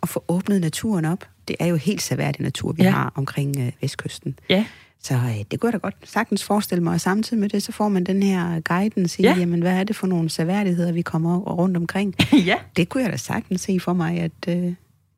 at få åbnet naturen op. Det er jo helt seværdig natur, vi ja. har omkring øh, vestkysten. Ja. Så øh, det kunne jeg da godt sagtens forestille mig, og samtidig med det, så får man den her guidance i, Ja. ja. jamen hvad er det for nogle seværdigheder, vi kommer rundt omkring. ja. Det kunne jeg da sagtens se for mig, at øh,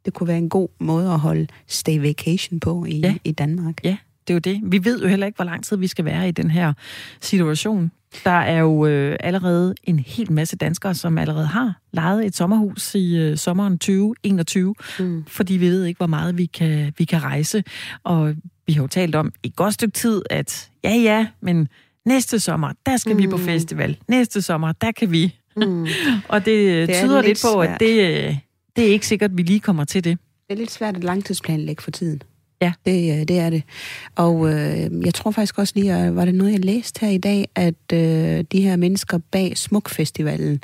det kunne være en god måde at holde stay vacation på i, ja. i Danmark. Ja, det er jo det. Vi ved jo heller ikke, hvor lang tid vi skal være i den her situation. Der er jo øh, allerede en hel masse danskere, som allerede har lejet et sommerhus i øh, sommeren 2021, Mm. fordi vi ved ikke, hvor meget vi kan, vi kan rejse. Og vi har jo talt om i godt stykke tid, at ja, ja, men næste sommer, der skal mm. vi på Mm. festival. Næste sommer, der kan vi. Mm. Og det, det er tyder lidt lidt på, at det, øh, det er ikke sikkert, at vi lige kommer til det. Det er lidt svært at langtidsplanlægge for tiden. Ja. Det, øh, det er det. Og øh, jeg tror faktisk også lige, at var det noget, jeg læste her i dag, at øh, de her mennesker bag Smukfestivalen,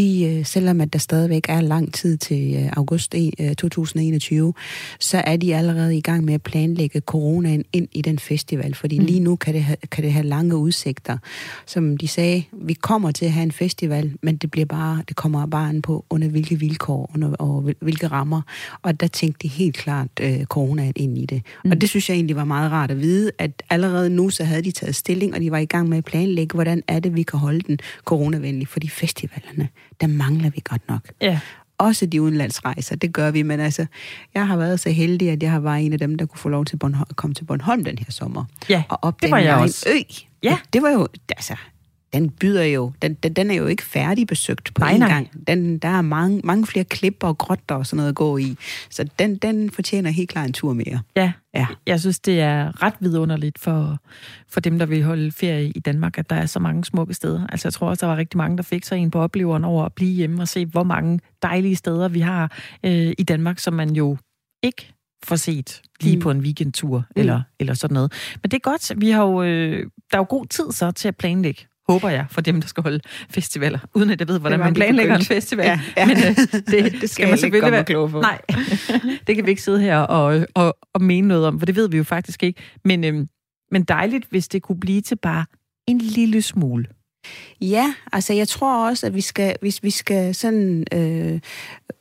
de, øh, selvom at der stadigvæk er lang tid til øh, august i, øh, 2021, så er de allerede i gang med at planlægge coronaen ind i den festival, fordi Mm. lige nu kan det, have, kan det have lange udsigter. Som de sagde, vi kommer til at have en festival, men det bliver bare, det kommer bare an på, under hvilke vilkår under, og hvil- hvilke rammer. Og der tænkte de helt klart øh, coronaen ind i det. Mm. Mm. Og det synes jeg egentlig var meget rart at vide, at allerede nu så havde de taget stilling, og de var i gang med at planlægge, hvordan er det, vi kan holde den coronavenlig. Fordi festivalerne, der mangler vi godt nok. Ja. Også de udenlandsrejser, det gør vi, men altså, jeg har været så heldig, at jeg har været en af dem, der kunne få lov til Bornholm, at komme til Bornholm den her sommer. Ja, Og opdage det var jeg også. ø. Ja. Det var jo, altså, den byder jo, den, den, den er jo ikke færdigbesøgt på Nej, en nej. gang. Den, der er mange, mange flere klipper og grotter og sådan noget at gå i. Så den, den fortjener helt klart en tur mere. Ja, Ja. jeg synes, det er ret vidunderligt for, for dem, der vil holde ferie i Danmark, at der er så mange smukke steder. Altså, jeg tror også, der var rigtig mange, der fik sig en på opleveren over at blive hjemme og se, hvor mange dejlige steder vi har øh, i Danmark, som man jo ikke får set lige Mm. på en weekendtur eller, eller sådan noget. Men det er godt. Vi har jo, øh, der er jo god tid så til at planlægge håber jeg, for dem, der skal holde festivaler, uden at jeg ved, hvordan man planlægger en festival. Ja, ja. Men øh, det, Det skal jeg ikke komme og kloge på. Nej, det kan vi ikke sidde her og, og, og mene noget om, for det ved vi jo faktisk ikke. Men, øhm, men dejligt, hvis det kunne blive til bare en lille smule. Ja, altså jeg tror også, at vi skal, hvis vi skal sådan øh,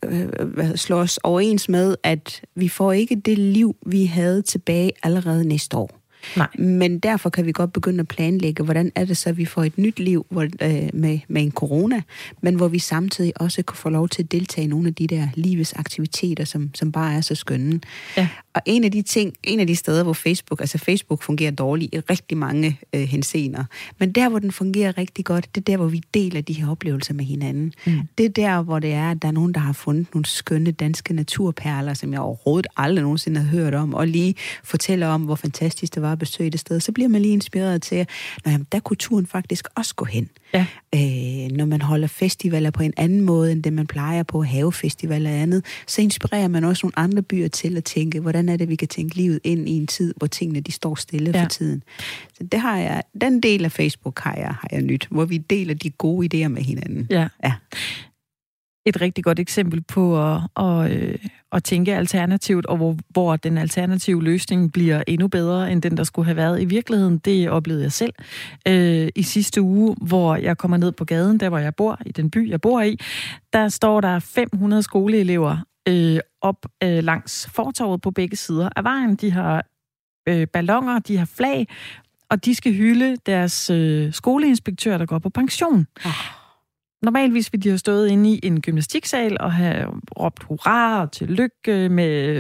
øh, slå os overens med, at vi får ikke det liv, vi havde tilbage allerede næste år. Nej. Men derfor kan vi godt begynde at planlægge, hvordan er det så, at vi får et nyt liv hvor, øh, med, med en corona, men hvor vi samtidig også kan få lov til at deltage i nogle af de der livets aktiviteter, som, som bare er så skønne. Ja. Og en af de ting, en af de steder, hvor Facebook, altså Facebook fungerer dårligt i rigtig mange øh, henseender, men der, hvor den fungerer rigtig godt, det er der, hvor vi deler de her oplevelser med hinanden. Mm. Det er der, hvor det er, at der er nogen, der har fundet nogle skønne danske naturperler, som jeg overhovedet aldrig nogensinde har hørt om, og lige fortæller om, hvor fantastisk det var at besøge det sted. Så bliver man lige inspireret til, at "Nå, jamen, der kunne turen faktisk også gå hen. Ja. Øh, når man holder festivaler på en anden måde, end det man plejer på, havefestivaler og andet, så inspirerer man også nogle andre byer til at tænke, hvordan er det, vi kan tænke livet ind i en tid, hvor tingene de står stille Ja. for tiden. Så det har jeg, den del af Facebook har jeg, har jeg nyt, hvor vi deler de gode idéer med hinanden. Ja. Ja. Et rigtig godt eksempel på at, at, øh, at tænke alternativt, og hvor, hvor den alternative løsning bliver endnu bedre, end den, der skulle have været i virkeligheden. Det oplevede jeg selv øh, i sidste uge, hvor jeg kommer ned på gaden, der hvor jeg bor, i den by, jeg bor i. Der står der 500 skoleelever øh, op øh, langs fortorvet på begge sider af vejen. De har øh, ballonger, de har flag, og de skal hylde deres øh, skoleinspektør, der går på pension. Oh. Normalvis ville de have stået inde i en gymnastiksal og have råbt hurra og tillykke med,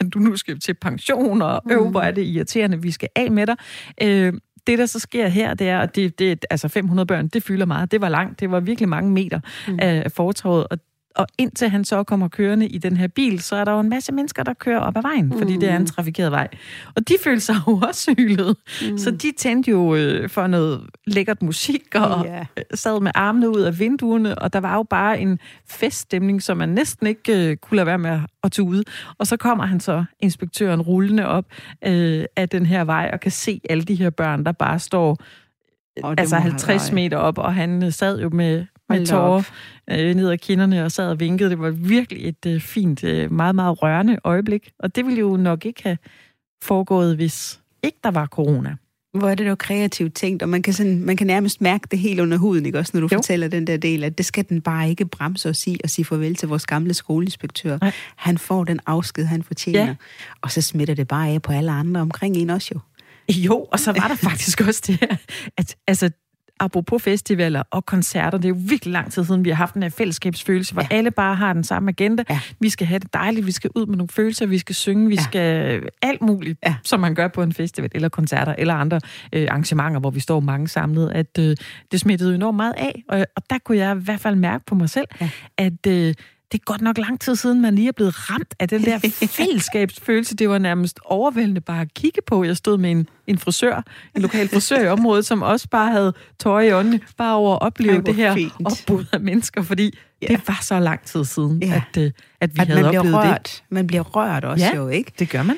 at du nu skal til pension, og øv, hvor er det irriterende, vi skal af med dig. Øh, det, der så sker her, det er, at det, det, altså 500 børn, det fylder meget. Det var langt. Det var virkelig mange meter mm. af fortorvet, og og indtil han så kommer kørende i den her bil, så er der jo en masse mennesker, der kører op ad vejen, mm. fordi det er en mm. trafikeret vej. Og de følte sig jo også hyldet. Mm. Så de tændte jo øh, for noget lækkert musik, og yeah. sad med armene ud af vinduerne, og der var jo bare en feststemning, som man næsten ikke øh, kunne lade være med at tage ud. Og så kommer han så, inspektøren, rullende op øh, af den her vej, og kan se alle de her børn, der bare står oh, altså 50 meter op, og han øh, sad jo med med tårer øh, ned ad kinderne og sad og vinkede. Det var virkelig et øh, fint, øh, meget, meget rørende øjeblik. Og det ville jo nok ikke have foregået, hvis ikke der var corona. Hvor er det dog kreativt tænkt, og man kan, sådan, man kan nærmest mærke det helt under huden, ikke? også når du jo. fortæller den der del, at det skal den bare ikke bremse og sige, og sige farvel til vores gamle skoleinspektør. Nej. Han får den afsked, han fortjener. Ja. Og så smitter det bare af på alle andre omkring en også jo. Jo, og så var der faktisk også det her, at altså, apropos festivaler og koncerter, det er jo virkelig lang tid siden, vi har haft den her fællesskabsfølelse, hvor ja. alle bare har den samme agenda. Ja. Vi skal have det dejligt, vi skal ud med nogle følelser, vi skal synge, vi ja. skal alt muligt, ja. som man gør på en festival, eller koncerter, eller andre øh, arrangementer, hvor vi står mange samlet, at øh, det smittede enormt meget af. Og, og der kunne jeg i hvert fald mærke på mig selv, ja. at øh, det er godt nok lang tid siden, man lige er blevet ramt af den der fællesskabsfølelse. Det var nærmest overvældende bare at kigge på. Jeg stod med en, en frisør, en lokal frisør i området, som også bare havde tøj i åndene, bare over at opleve Ej, det her fint. opbud af mennesker, fordi ja. det var så lang tid siden, ja. at, øh, at vi at havde man oplevet rørt. det. Man bliver rørt også ja, jo, ikke? det gør man.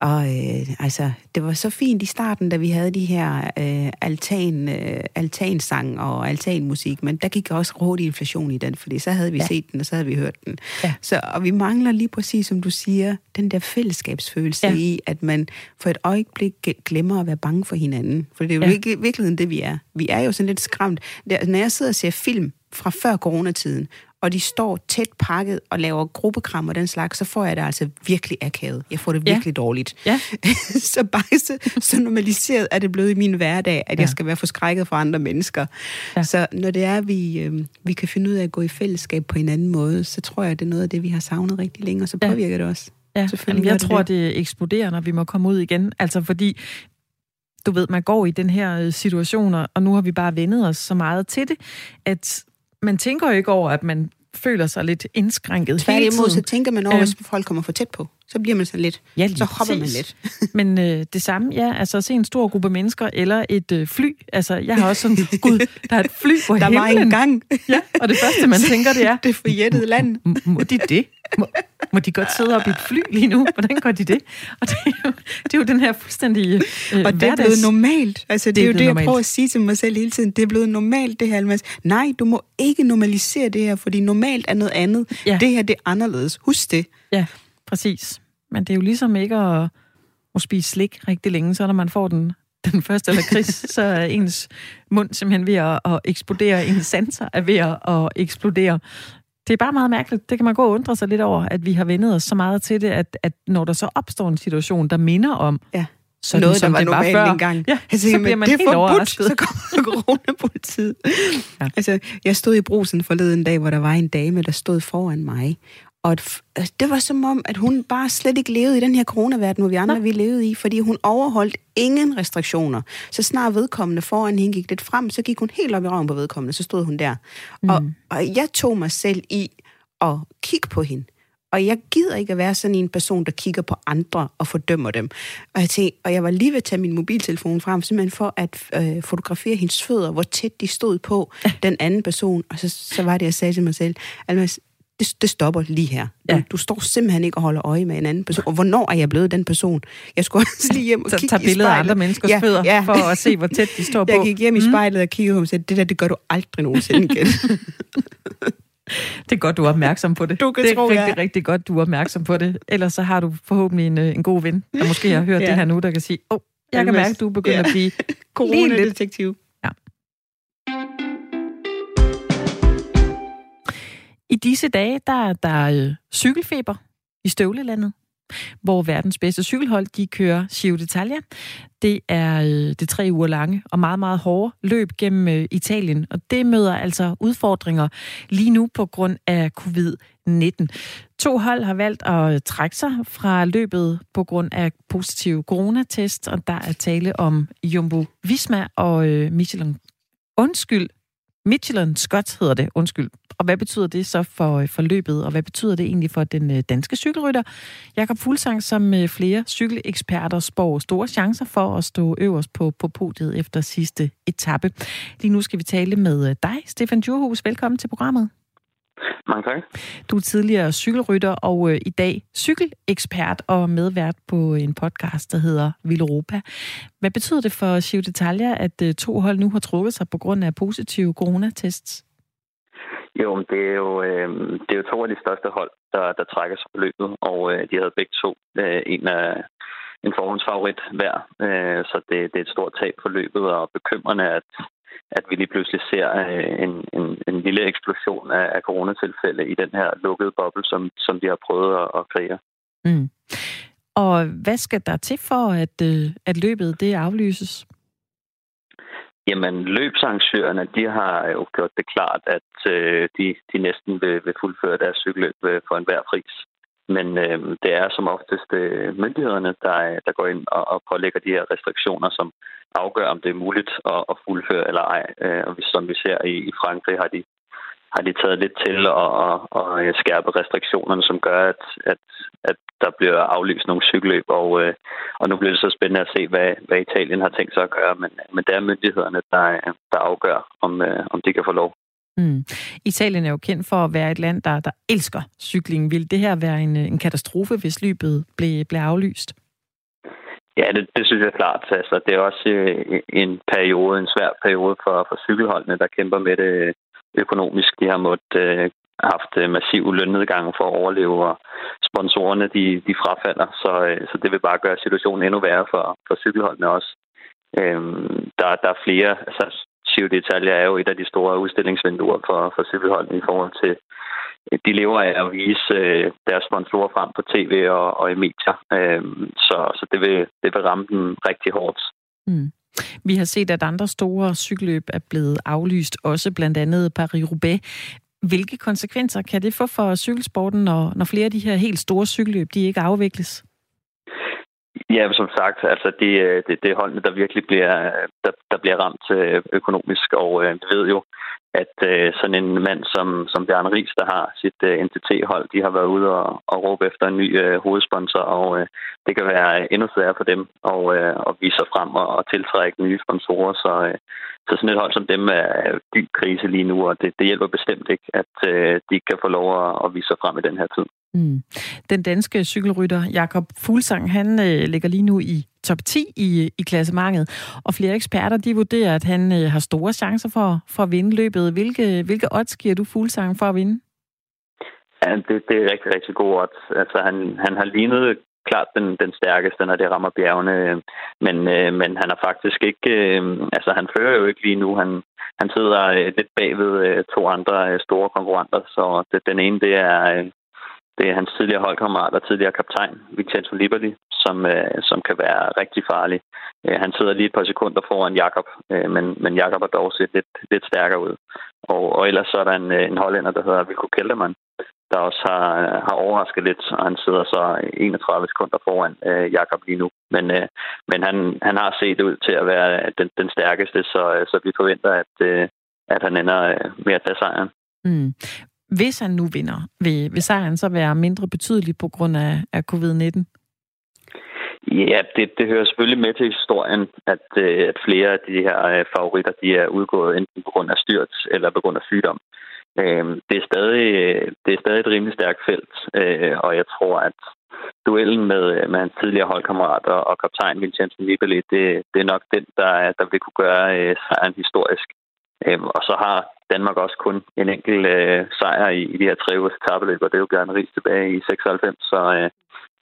Og øh, altså, det var så fint i starten, da vi havde de her øh, altan, øh, altansang og altanmusik, men der gik også råd inflation i den, fordi så havde vi ja. set den, og så havde vi hørt den. Ja. Så, og vi mangler lige præcis, som du siger, den der fællesskabsfølelse ja. i, at man for et øjeblik glemmer at være bange for hinanden. For det er jo ja. ikke virkeligheden det, vi er. Vi er jo sådan lidt skræmt. Der, når jeg sidder og ser film fra før coronatiden, og de står tæt pakket og laver gruppekram og den slags, så får jeg det altså virkelig akavet. Jeg får det virkelig ja. dårligt. Ja. så bare så, så normaliseret er det blevet i min hverdag, at ja. jeg skal være forskrækket for andre mennesker. Ja. Så når det er, at vi, øh, vi kan finde ud af at gå i fællesskab på en anden måde, så tror jeg, det er noget af det, vi har savnet rigtig længe, og så påvirker ja. det også. Ja, Jamen, jeg tror, det. det eksploderer, når vi må komme ud igen. Altså fordi du ved, man går i den her øh, situation, og nu har vi bare vendet os så meget til det, at man tænker jo ikke over, at man føler sig lidt indskrænket Tværtimod, så tænker man over, øh, hvis folk kommer for tæt på. Så bliver man sådan lidt, ja, så hopper man lidt. Men øh, det samme, ja, altså at se en stor gruppe mennesker, eller et øh, fly. Altså, jeg har også sådan, gud, der er et fly på der himlen. Der var en gang. Ja, og det første, man tænker, det er... Det forjættede land. Må de det? Må, må de godt sidde op i et fly lige nu? Hvordan gør de det? Og det er jo, det er jo den her fuldstændig øh, Og det er blevet normalt. Altså, det, det er jo det, jeg normalt. prøver at sige til mig selv hele tiden. Det er blevet normalt, det her. Almas. Nej, du må ikke normalisere det her, fordi normalt er noget andet. Ja. Det her, det er anderledes. Husk det. Ja, præcis. Men det er jo ligesom ikke at, at spise slik rigtig længe, så når man får den, den første lakrids, så er ens mund simpelthen ved at, at eksplodere, ens sanser er ved at, at eksplodere. Det er bare meget mærkeligt. Det kan man gå og undre sig lidt over, at vi har vendet os så meget til det, at, at når der så opstår en situation, der minder om ja. sådan, noget, som der var det normalt var før, engang. Ja, jeg tænker, så bliver man det helt overrasket. Så kommer coronapolitiet. ja. Altså, jeg stod i brusen forleden dag, hvor der var en dame, der stod foran mig, og altså, det var som om, at hun bare slet ikke levede i den her coronaverden, hvor vi andre Nå. vi levede i, fordi hun overholdt ingen restriktioner. Så snart vedkommende foran hende gik lidt frem, så gik hun helt op i røven på vedkommende, så stod hun der. Mm. Og, og jeg tog mig selv i at kigge på hende. Og jeg gider ikke at være sådan en person, der kigger på andre og fordømmer dem. Og jeg, tænkte, og jeg var lige ved at tage min mobiltelefon frem, simpelthen for at øh, fotografere hendes fødder, hvor tæt de stod på den anden person. Og så, så var det, jeg sagde til mig selv, Almas, det, det stopper lige her. Du, ja. du står simpelthen ikke og holder øje med en anden person. Og hvornår er jeg blevet den person? Jeg skulle også lige hjem og så kigge tager billeder af andre menneskers ja, fødder, ja. for at se, hvor tæt de står på. Jeg gik hjem i mm. spejlet og kiggede og sagde, det der, det gør du aldrig nogensinde igen. det er godt, du er opmærksom på det. Du kan det er tro, rigtig, ja. rigtig godt, du er opmærksom på det. Ellers så har du forhåbentlig en, øh, en god ven, der måske har hørt ja. det her nu, der kan sige, åh, oh, jeg kan mærke, at du begynder ja. at blive corona-detektiv. I disse dage, der er der øh, cykelfeber i støvlelandet. hvor verdens bedste cykelhold, de kører Giro d'Italia. Det er øh, det tre uger lange og meget, meget hårde løb gennem øh, Italien, og det møder altså udfordringer lige nu på grund af covid-19. To hold har valgt at trække sig fra løbet på grund af positiv coronatest, og der er tale om Jumbo Visma og øh, Michelin. Undskyld, Michelin Scott hedder det, undskyld. Og hvad betyder det så for, øh, for løbet, og hvad betyder det egentlig for den øh, danske cykelrytter? Jakob Fuglsang, som øh, flere cykeleksperter spår store chancer for at stå øverst på, på podiet efter sidste etape. Lige nu skal vi tale med dig, Stefan Djurhus. Velkommen til programmet. Mange tak. Du er tidligere cykelrytter og øh, i dag cykelekspert og medvært på en podcast, der hedder Vild Europa. Hvad betyder det for Giro d'Italia, at øh, to hold nu har trukket sig på grund af positive coronatests? Jo, det er jo, øh, det er jo to af de største hold, der, der trækker sig på løbet, og øh, de havde begge to øh, en af en forhåndsfavorit hver, øh, så det, det er et stort tab for løbet, og bekymrende, at at vi lige pludselig ser øh, en, en, en lille eksplosion af, af coronatilfælde i den her lukkede boble, som, som de har prøvet at, at kreere. Mm. Og hvad skal der til for, at, øh, at løbet det aflyses? Jamen, løbsarrangørerne, de har jo gjort det klart, at øh, de, de næsten vil, vil fuldføre deres cykelløb for enhver pris. Men øh, det er som oftest øh, myndighederne, der, der går ind og, og pålægger de her restriktioner, som afgør, om det er muligt at, at fuldføre eller ej. Øh, og som vi ser i, i Frankrig, har de, har de taget lidt til at, at, at øh, skærpe restriktionerne, som gør, at, at, at der bliver aflyst nogle cykelløb. Og, øh, og nu bliver det så spændende at se, hvad, hvad Italien har tænkt sig at gøre. Men, men det er myndighederne, der, der afgør, om, øh, om de kan få lov. Mm. Italien er jo kendt for at være et land, der, der elsker cykling. Vil det her være en, en katastrofe, hvis løbet blev, blev aflyst? Ja, det, det synes jeg klart. Altså, det er også øh, en periode, en svær periode for, for cykelholdene, der kæmper med det økonomisk. De har måttet øh, haft øh, massiv lønnedgang for at overleve, og sponsorerne de, de frafalder, så, øh, så det vil bare gøre situationen endnu værre for, for cykelholdene også. Øhm, der, der er flere, altså Giro detaljer er jo et af de store udstillingsvinduer for, for cykelholdene i forhold til, øh, de lever af at vise øh, deres sponsorer frem på tv og, og i medier. Øh, så så det, vil, det vil ramme dem rigtig hårdt. Mm. Vi har set, at andre store cykelløb er blevet aflyst, også blandt andet Paris-Roubaix. Hvilke konsekvenser kan det få for cykelsporten, når, når flere af de her helt store cykelløb de ikke afvikles? Ja, som sagt, altså det, øh, det, det er holdene, der virkelig bliver, øh, der, der bliver ramt øh, økonomisk, og øh, vi ved jo, at øh, sådan en mand som, som Bjarne Ries, der har sit øh, NTT-hold, de har været ude og, og råbe efter en ny øh, hovedsponsor, og øh, det kan være endnu sværere for dem at, øh, at vise sig frem og, og tiltrække nye sponsorer. Så, øh, så sådan et hold som dem er dyb krise lige nu, og det, det hjælper bestemt ikke, at øh, de kan få lov at, at vise sig frem i den her tid. Mm. Den danske cykelrytter Jakob Fuglsang, han øh, ligger lige nu i top 10 i, i klassementet, og flere eksperter de vurderer, at han øh, har store chancer for, for at vinde løbet. Hvilke, hvilke odds giver du Fuglsang for at vinde? Ja, det, det er rigtig, rigtig god odds. Altså, han, han har lignet klart den, den stærkeste, når det rammer bjergene. Men, øh, men han er faktisk ikke... Øh, altså, han fører jo ikke lige nu. Han, han sidder øh, lidt bagved øh, to andre øh, store konkurrenter. Så det, den ene, det er, øh, det er hans tidligere holdkammerat og tidligere kaptajn, Vincenzo Liberli, som, øh, som kan være rigtig farlig. Øh, han sidder lige et par sekunder foran Jakob, øh, men, men Jakob har dog set lidt, lidt stærkere ud. Og, og ellers så er der en, øh, en hollænder, der hedder Vilko Kelderman, der også har, øh, har overrasket lidt, og han sidder så 31 sekunder foran øh, Jakob lige nu. Men, øh, men han, han har set ud til at være den, den stærkeste, så, øh, så vi forventer, at, øh, at han ender øh, med at tage sejren. Mm. Hvis han nu vinder, vil, vil sejren så være mindre betydelig på grund af, af covid-19? Ja, det, det hører selvfølgelig med til historien, at, øh, at flere af de her øh, favoritter de er udgået enten på grund af styrt eller på grund af sygdom. Øh, det, er stadig, det er stadig et rimelig stærkt felt, og jeg tror, at duellen med, med hans tidligere holdkammerater og kaptajn Vincenzo Nibali, det, det er nok den, der, der vil kunne gøre sejren historisk. Og så har Danmark også kun en enkelt øh, sejr i, i de her tre ugers tabeløb, og det er jo gerne Ries tilbage i 96, så øh,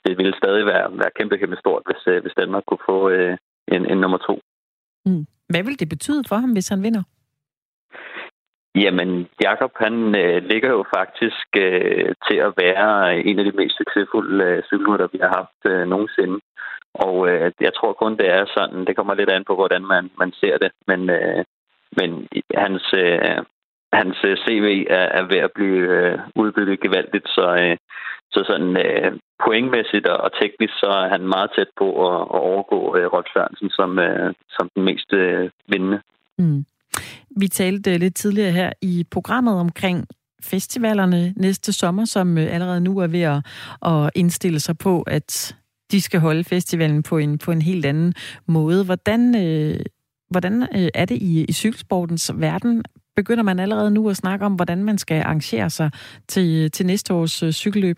det ville stadig være, være kæmpe, kæmpe stort, hvis, øh, hvis Danmark kunne få øh, en, en nummer to. Mm. Hvad vil det betyde for ham, hvis han vinder? Jamen, Jakob han øh, ligger jo faktisk øh, til at være en af de mest succesfulde øh, cykelrytter, vi har haft øh, nogensinde. Og øh, jeg tror kun, det er sådan, det kommer lidt an på, hvordan man, man ser det. Men, øh, men hans, øh, hans øh, CV er, er ved at blive øh, udbygget gevaldigt, så, øh, så sådan øh, pointmæssigt og teknisk, så er han meget tæt på at, at overgå øh, Rolf Sørensen som, øh, som den mest øh, vindende. Mm. Vi talte øh, lidt tidligere her i programmet omkring festivalerne næste sommer, som øh, allerede nu er ved at, at indstille sig på, at de skal holde festivalen på en, på en helt anden måde. Hvordan, øh, hvordan øh, er det i, i cykelsportens verden? Begynder man allerede nu at snakke om, hvordan man skal arrangere sig til, til næste års øh, cykelløb?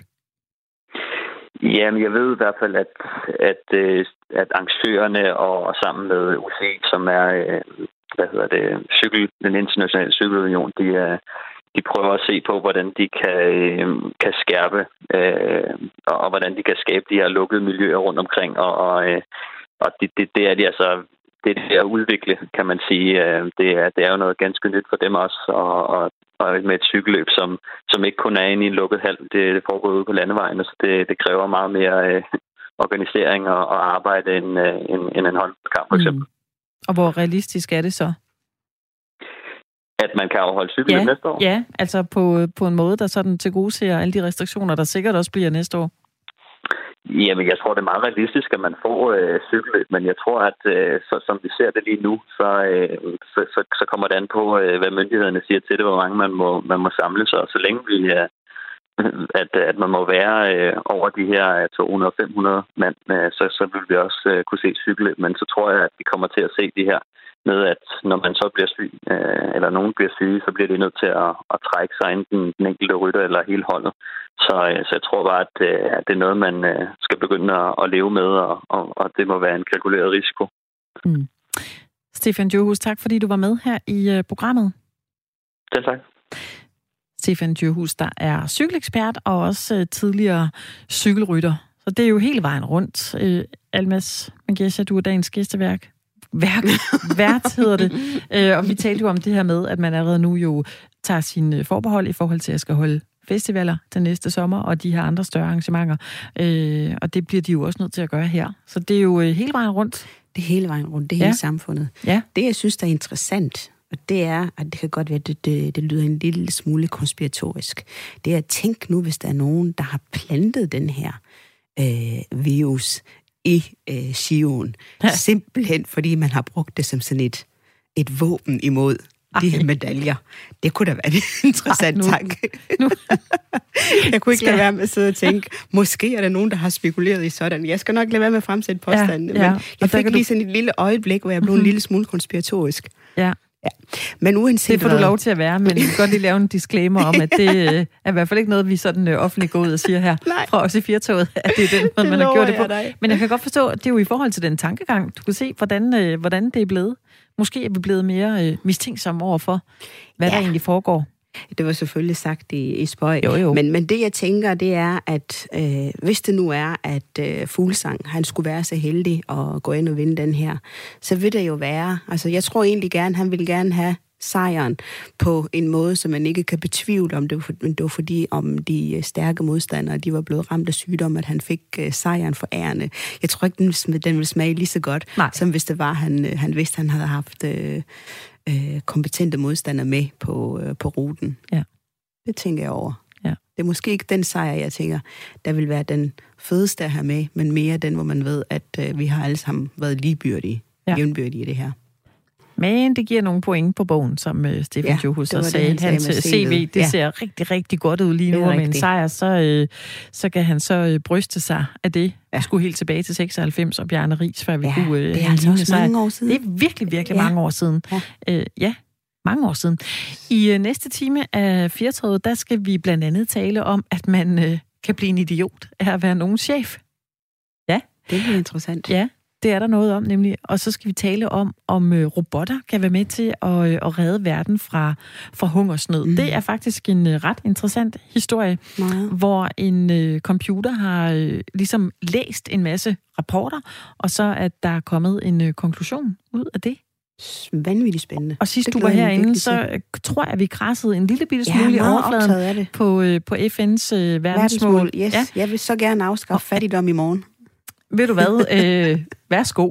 Jamen, jeg ved i hvert fald, at, at, øh, at arrangørerne og sammen med UCI, som er øh, hvad hedder det, cykel, den internationale cykelunion, de, er, de prøver at se på, hvordan de kan, øh, kan skærpe, øh, og hvordan de kan skabe de her lukkede miljøer rundt omkring, og, og, øh, og det, det, det er de altså det er at udvikle, kan man sige. Det er, det er jo noget ganske nyt for dem også, og, og, og med et cykelløb, som, som ikke kun er inde i en lukket hal. Det, det foregår ude på landevejene, så det, det kræver meget mere øh, organisering og, og arbejde end, øh, end, end en håndkamp, for eksempel. Mm. Og hvor realistisk er det så? At man kan afholde cykelløb ja, næste år? Ja, altså på, på en måde, der sådan til gode ser alle de restriktioner, der sikkert også bliver næste år. Jamen, jeg tror, det er meget realistisk, at man får øh, cykelløb, men jeg tror, at øh, så, som vi ser det lige nu, så, øh, så, så, så kommer det an på, øh, hvad myndighederne siger til det, hvor mange man må, man må samle sig. Og så længe vi øh, at, at man må være øh, over de her 200-500 mand, øh, så, så vil vi også øh, kunne se cykelløb. Men så tror jeg, at vi kommer til at se de her med, at når man så bliver syg, øh, eller nogen bliver syge, så bliver de nødt til at, at trække sig enten den enkelte rytter eller hele holdet. Så, øh, så jeg tror bare, at, øh, at det er noget, man øh, skal begynde at, at leve med, og, og, og det må være en kalkuleret risiko. Mm. Stefan Johus, tak fordi du var med her i uh, programmet. Ja, tak. Stefan Djurhus, der er cykelekspert og også uh, tidligere cykelrytter. Så det er jo hele vejen rundt. Uh, Almas Mangesha, du er dagens gæsteværk. Værk, vært hedder det. Uh, og vi talte jo om det her med, at man allerede nu jo tager sin forbehold i forhold til at skal holde festivaler til næste sommer, og de her andre større arrangementer. Øh, og det bliver de jo også nødt til at gøre her. Så det er jo hele vejen rundt. Det er hele vejen rundt, det er ja. hele samfundet. Ja. Det, jeg synes, der er interessant, og det er, at det kan godt være, at det, det, det lyder en lille smule konspiratorisk. Det er at tænke nu, hvis der er nogen, der har plantet den her øh, virus i øh, Sion. Ja. Simpelthen fordi man har brugt det som sådan et, et våben imod ej. de her medaljer. Det kunne da være en interessant Ej, nu, tanke. Nu. jeg kunne ikke lade være med at sidde og tænke, måske er der nogen, der har spekuleret i sådan. Jeg skal nok lade være med at fremsætte påstanden, ja, ja. men jeg fik lige sådan et lille øjeblik, hvor jeg blev mm-hmm. en lille smule konspiratorisk. Ja. Ja. Men uanset det får du lov til at være, men jeg kan godt lige lave en disclaimer om, at det øh, er i hvert fald ikke noget, vi sådan øh, offentligt går ud og siger her Nej. fra os i Firtoget, at det er den måde, man har gjort det på. Dig. Men jeg kan godt forstå, at det er jo i forhold til den tankegang. Du kan se, hvordan, øh, hvordan det er blevet. Måske er vi blevet mere øh, mistænksomme over for, hvad ja. der egentlig foregår. Det var selvfølgelig sagt i, i spøj. Jo, jo. Men, men det, jeg tænker, det er, at øh, hvis det nu er, at øh, Fuglsang, han skulle være så heldig at gå ind og vinde den her, så vil det jo være, altså jeg tror egentlig gerne, han vil gerne have sejren på en måde, som man ikke kan betvivle, om det var, for, det var fordi, om de øh, stærke modstandere, de var blevet ramt af sygdom, at han fik uh, sejren for ærende. Jeg tror ikke, den, den ville smage lige så godt, Nej. som hvis det var, han, uh, han vidste, han havde haft uh, uh, kompetente modstandere med på, uh, på ruten. Ja. Det tænker jeg over. Ja. Det er måske ikke den sejr, jeg tænker, der vil være den fedeste at have med, men mere den, hvor man ved, at uh, vi har alle sammen været ligebyrdige, ja. jævnbyrdige i det her. Men det giver nogle point på bogen, som uh, Stefan ja, Johus så sagde. Det, Hans CV, det ja. ser rigtig, rigtig godt ud lige nu, og med en sejr, så, uh, så kan han så uh, bryste sig af det. Ja. skulle helt tilbage til 96 og Bjarne Ries, før vi ja, kunne uh, det er altså også mange år siden. Det er virkelig, virkelig ja. mange år siden. Ja. Uh, ja, mange år siden. I uh, næste time af Fjertrådet, der skal vi blandt andet tale om, at man uh, kan blive en idiot af at være nogen chef. Ja. Det er interessant. Ja, det er der noget om, nemlig. Og så skal vi tale om, om øh, robotter kan være med til at, øh, at redde verden fra, fra hungersnød. Mm. Det er faktisk en øh, ret interessant historie, Meget. hvor en øh, computer har øh, ligesom læst en masse rapporter, og så at der er kommet en øh, konklusion ud af det. Vanvittigt spændende. Og sidst Det du var herinde, så tror jeg, at vi krassede en lille bitte Ja, smule i meget overfladen på, øh, på FN's øh, verdensmål. Verdensmål, yes. Ja. Ja. Jeg vil så gerne afskaffe fattigdom i morgen. Ved du hvad? Øh, værsgo,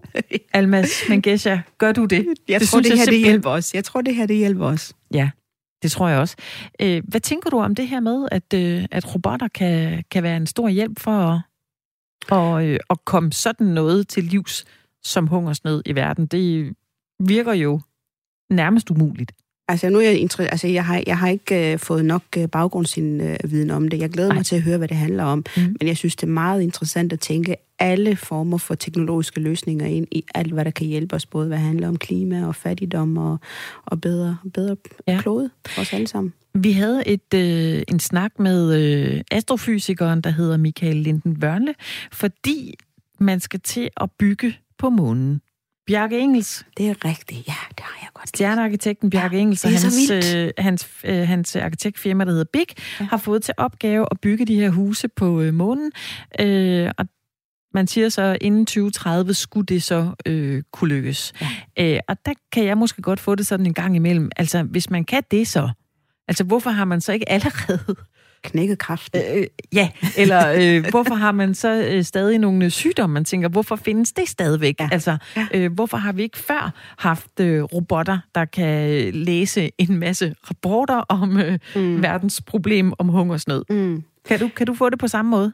Almas Mengesha. Gør du det? Jeg Det tror, det her det hjælper os. Jeg tror, det her det hjælper os. Ja, det tror jeg også. Øh, hvad tænker du om det her med, at, øh, at robotter kan, kan være en stor hjælp for at, og, øh, at komme sådan noget til livs som hungersnød i verden? Det virker jo nærmest umuligt. Altså, nu er jeg, inter- altså, jeg, har, jeg har ikke øh, fået nok øh, baggrundsviden om det. Jeg glæder Nej. mig til at høre, hvad det handler om. Mm. Men jeg synes, det er meget interessant at tænke alle former for teknologiske løsninger ind i alt, hvad der kan hjælpe os, både hvad handler om klima og fattigdom og, og bedre, bedre Ja. klode for os alle sammen. Vi havde et, øh, en snak med øh, astrofysikeren, der hedder Michael Linden Wørnle, fordi man skal til at bygge på månen. Bjarke Engels, Det er rigtigt. Ja, det har jeg godt. stjernearkitekten Bjarke Ja, Engels og hans, øh, hans, øh, hans arkitektfirma, der hedder Big, ja. har fået til opgave at bygge de her huse på øh, månen. Øh, og man siger så, inden 2030 skulle det så øh, kunne lykkes. Ja. Øh, og der kan jeg måske godt få det sådan en gang imellem. Altså, hvis man kan det så, altså hvorfor har man så ikke allerede Knækket kraften. Øh, ja, eller øh, hvorfor har man så øh, stadig nogle sygdomme? Man tænker, hvorfor findes det stadigvæk? Ja. Altså, Ja. øh, hvorfor har vi ikke før haft øh, robotter, der kan læse en masse rapporter om øh, mm. verdens problem om hungersnød? Mm. Kan du, kan du få det på samme måde?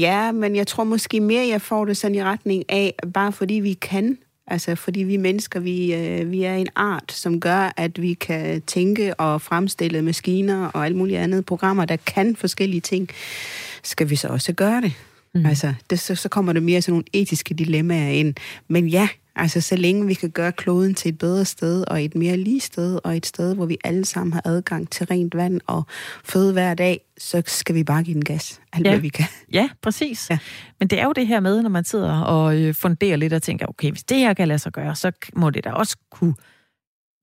Ja, men jeg tror måske mere, jeg får det sådan i retning af, bare fordi vi kan. Altså fordi vi mennesker, vi, øh, vi er en art, som gør, at vi kan tænke og fremstille maskiner og alt muligt andet programmer, der kan forskellige ting. Skal vi så også gøre det? Mm. Altså, det, så, så kommer der mere sådan nogle etiske dilemmaer ind. Men ja, altså så længe vi kan gøre kloden til et bedre sted, og et mere lige sted, og et sted, hvor vi alle sammen har adgang til rent vand og føde hver dag, så skal vi bare give den gas, alt Ja. hvad vi kan. Ja, præcis. Ja. Ja. Men det er jo det her med, når man sidder og øh, funderer lidt og tænker, okay, hvis det her kan lade sig gøre, så må det da også kunne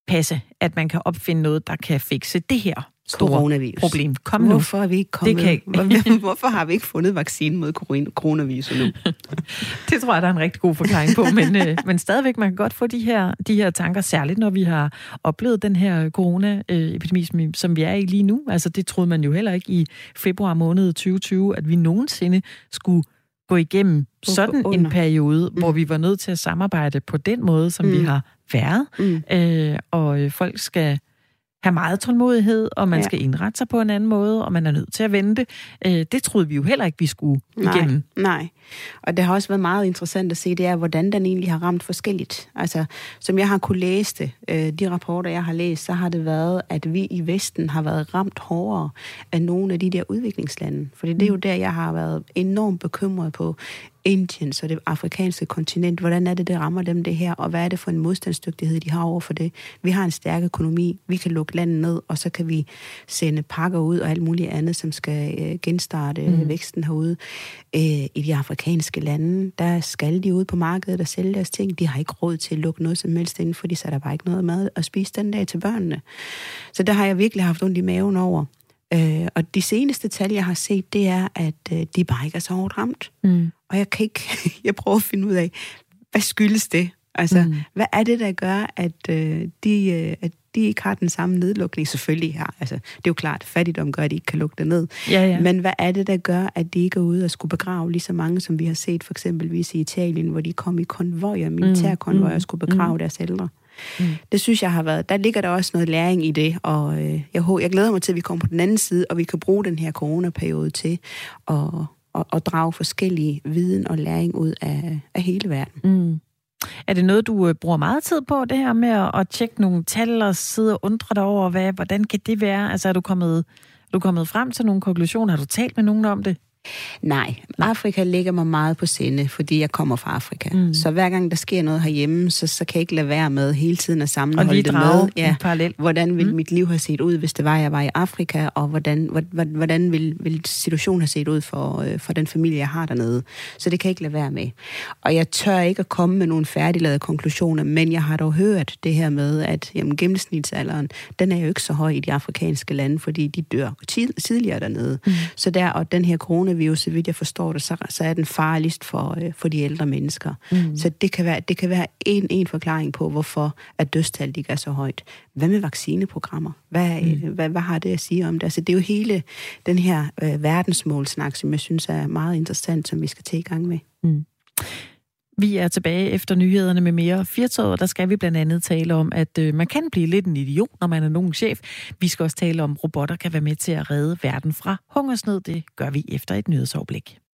passe, at man kan opfinde noget, der kan fikse det her store Coronavirus. problem. Kom nu. Hvorfor er vi ikke kommet? Det kan ikke- Hvor- Hvorfor har vi ikke fundet vaccinen mod coron- coronavirus nu? Det tror jeg, der er en rigtig god forklaring på, men, øh, men stadigvæk, man kan godt få de her, de her tanker, særligt når vi har oplevet den her corona-epidemi, som, vi er i lige nu. Altså det troede man jo heller ikke i februar måned 2020, at vi nogensinde skulle gå igennem sådan en under. periode, mm. hvor vi var nødt til at samarbejde på den måde, som mm. vi har været. Mm. Øh, og øh, folk skal have meget tålmodighed, og man ja. Skal indrette sig på en anden måde, og man er nødt til at vente. Øh, det troede vi jo heller ikke, vi skulle Nej, igennem. nej. Og det har også været meget interessant at se, det er, hvordan den egentlig har ramt forskelligt. Altså, som jeg har kunne læse det, øh, de rapporter, jeg har læst, så har det været, at vi i Vesten har været ramt hårdere end nogle af de der udviklingslande. Fordi det er jo der, jeg har været enormt bekymret på Indien, så det afrikanske kontinent. Hvordan er det, det rammer dem det her, og hvad er det for en modstandsdygtighed, de har over for det? Vi har en stærk økonomi, vi kan lukke landet ned, og så kan vi sende pakker ud og alt muligt andet, som skal øh, genstarte mm. væksten herude. Øh, I de afrikanske lande, der skal de ud på markedet og sælge deres ting. De har ikke råd til at lukke noget som helst inden, fordi så er der bare ikke noget mad at spise den dag til børnene. Så der har jeg virkelig haft ondt i maven over. Øh, og de seneste tal, jeg har set, det er, at øh, de bare ikke er så hårdt ramt. Mm. Og jeg kan ikke, jeg prøver at finde ud af, hvad skyldes det? Altså, Mm. mm. hvad er det, der gør, at, øh, de, øh, at de ikke har den samme nedlukning? Selvfølgelig har, altså, det er jo klart, fattigdom gør, at de ikke kan lukke det ned. Ja, ja. Men hvad er det, der gør, at de ikke er ude og skulle begrave lige så mange, som vi har set for eksempelvis i Italien, hvor de kom i konvojer, militærkonvojer, og skulle begrave deres ældre? Mm. Det synes jeg har været, der ligger der også noget læring i det, og øh, jeg, jeg glæder mig til, at vi kommer på den anden side, og vi kan bruge den her coronaperiode til at, at, at drage forskellige viden og læring ud af, af hele verden. Mm. Er det noget, du øh, bruger meget tid på, det her med at, at tjekke nogle tal og sidde og undre dig over, hvad, hvordan kan det være? Altså er du, kommet, er du kommet frem til nogle konklusioner? Har du talt med nogen om det? Nej, Afrika ligger mig meget på sinde, fordi jeg kommer fra Afrika. Mm. Så hver gang der sker noget herhjemme, så, så kan jeg ikke lade være med hele tiden at Og sammenholde det med. ja. parallel? Hvordan ville Mm. mit liv have set ud, hvis det var, jeg var i Afrika, og hvordan, hvordan, hvordan ville, ville situationen have set ud for, øh, for den familie, jeg har dernede. Så det kan jeg ikke lade være med. Og jeg tør ikke at komme med nogle færdiglavede konklusioner, men jeg har dog hørt det her med, at jamen, gennemsnitsalderen, den er jo ikke så høj i de afrikanske lande, fordi de dør tid, tidligere dernede. Mm. Så der, og den her corona coronavirus, så vidt jeg forstår det, så, så er den farligst for, øh, for de ældre mennesker. Mm. Så det kan være, det kan være en, en forklaring på, hvorfor at dødstallet ikke er så højt. Hvad med vaccineprogrammer? Hvad, mm. hvad, hvad har det at sige om det? Altså, det er jo hele den her øh, verdensmålsnak, som jeg synes er meget interessant, som vi skal tage i gang med. Mm. Vi er tilbage efter nyhederne med mere firtoget, og der skal vi blandt andet tale om, at øh, man kan blive lidt en idiot, når man er nogen chef. Vi skal også tale om, at robotter kan være med til at redde verden fra hungersnød. Det gør vi efter et nyhedsoverblik.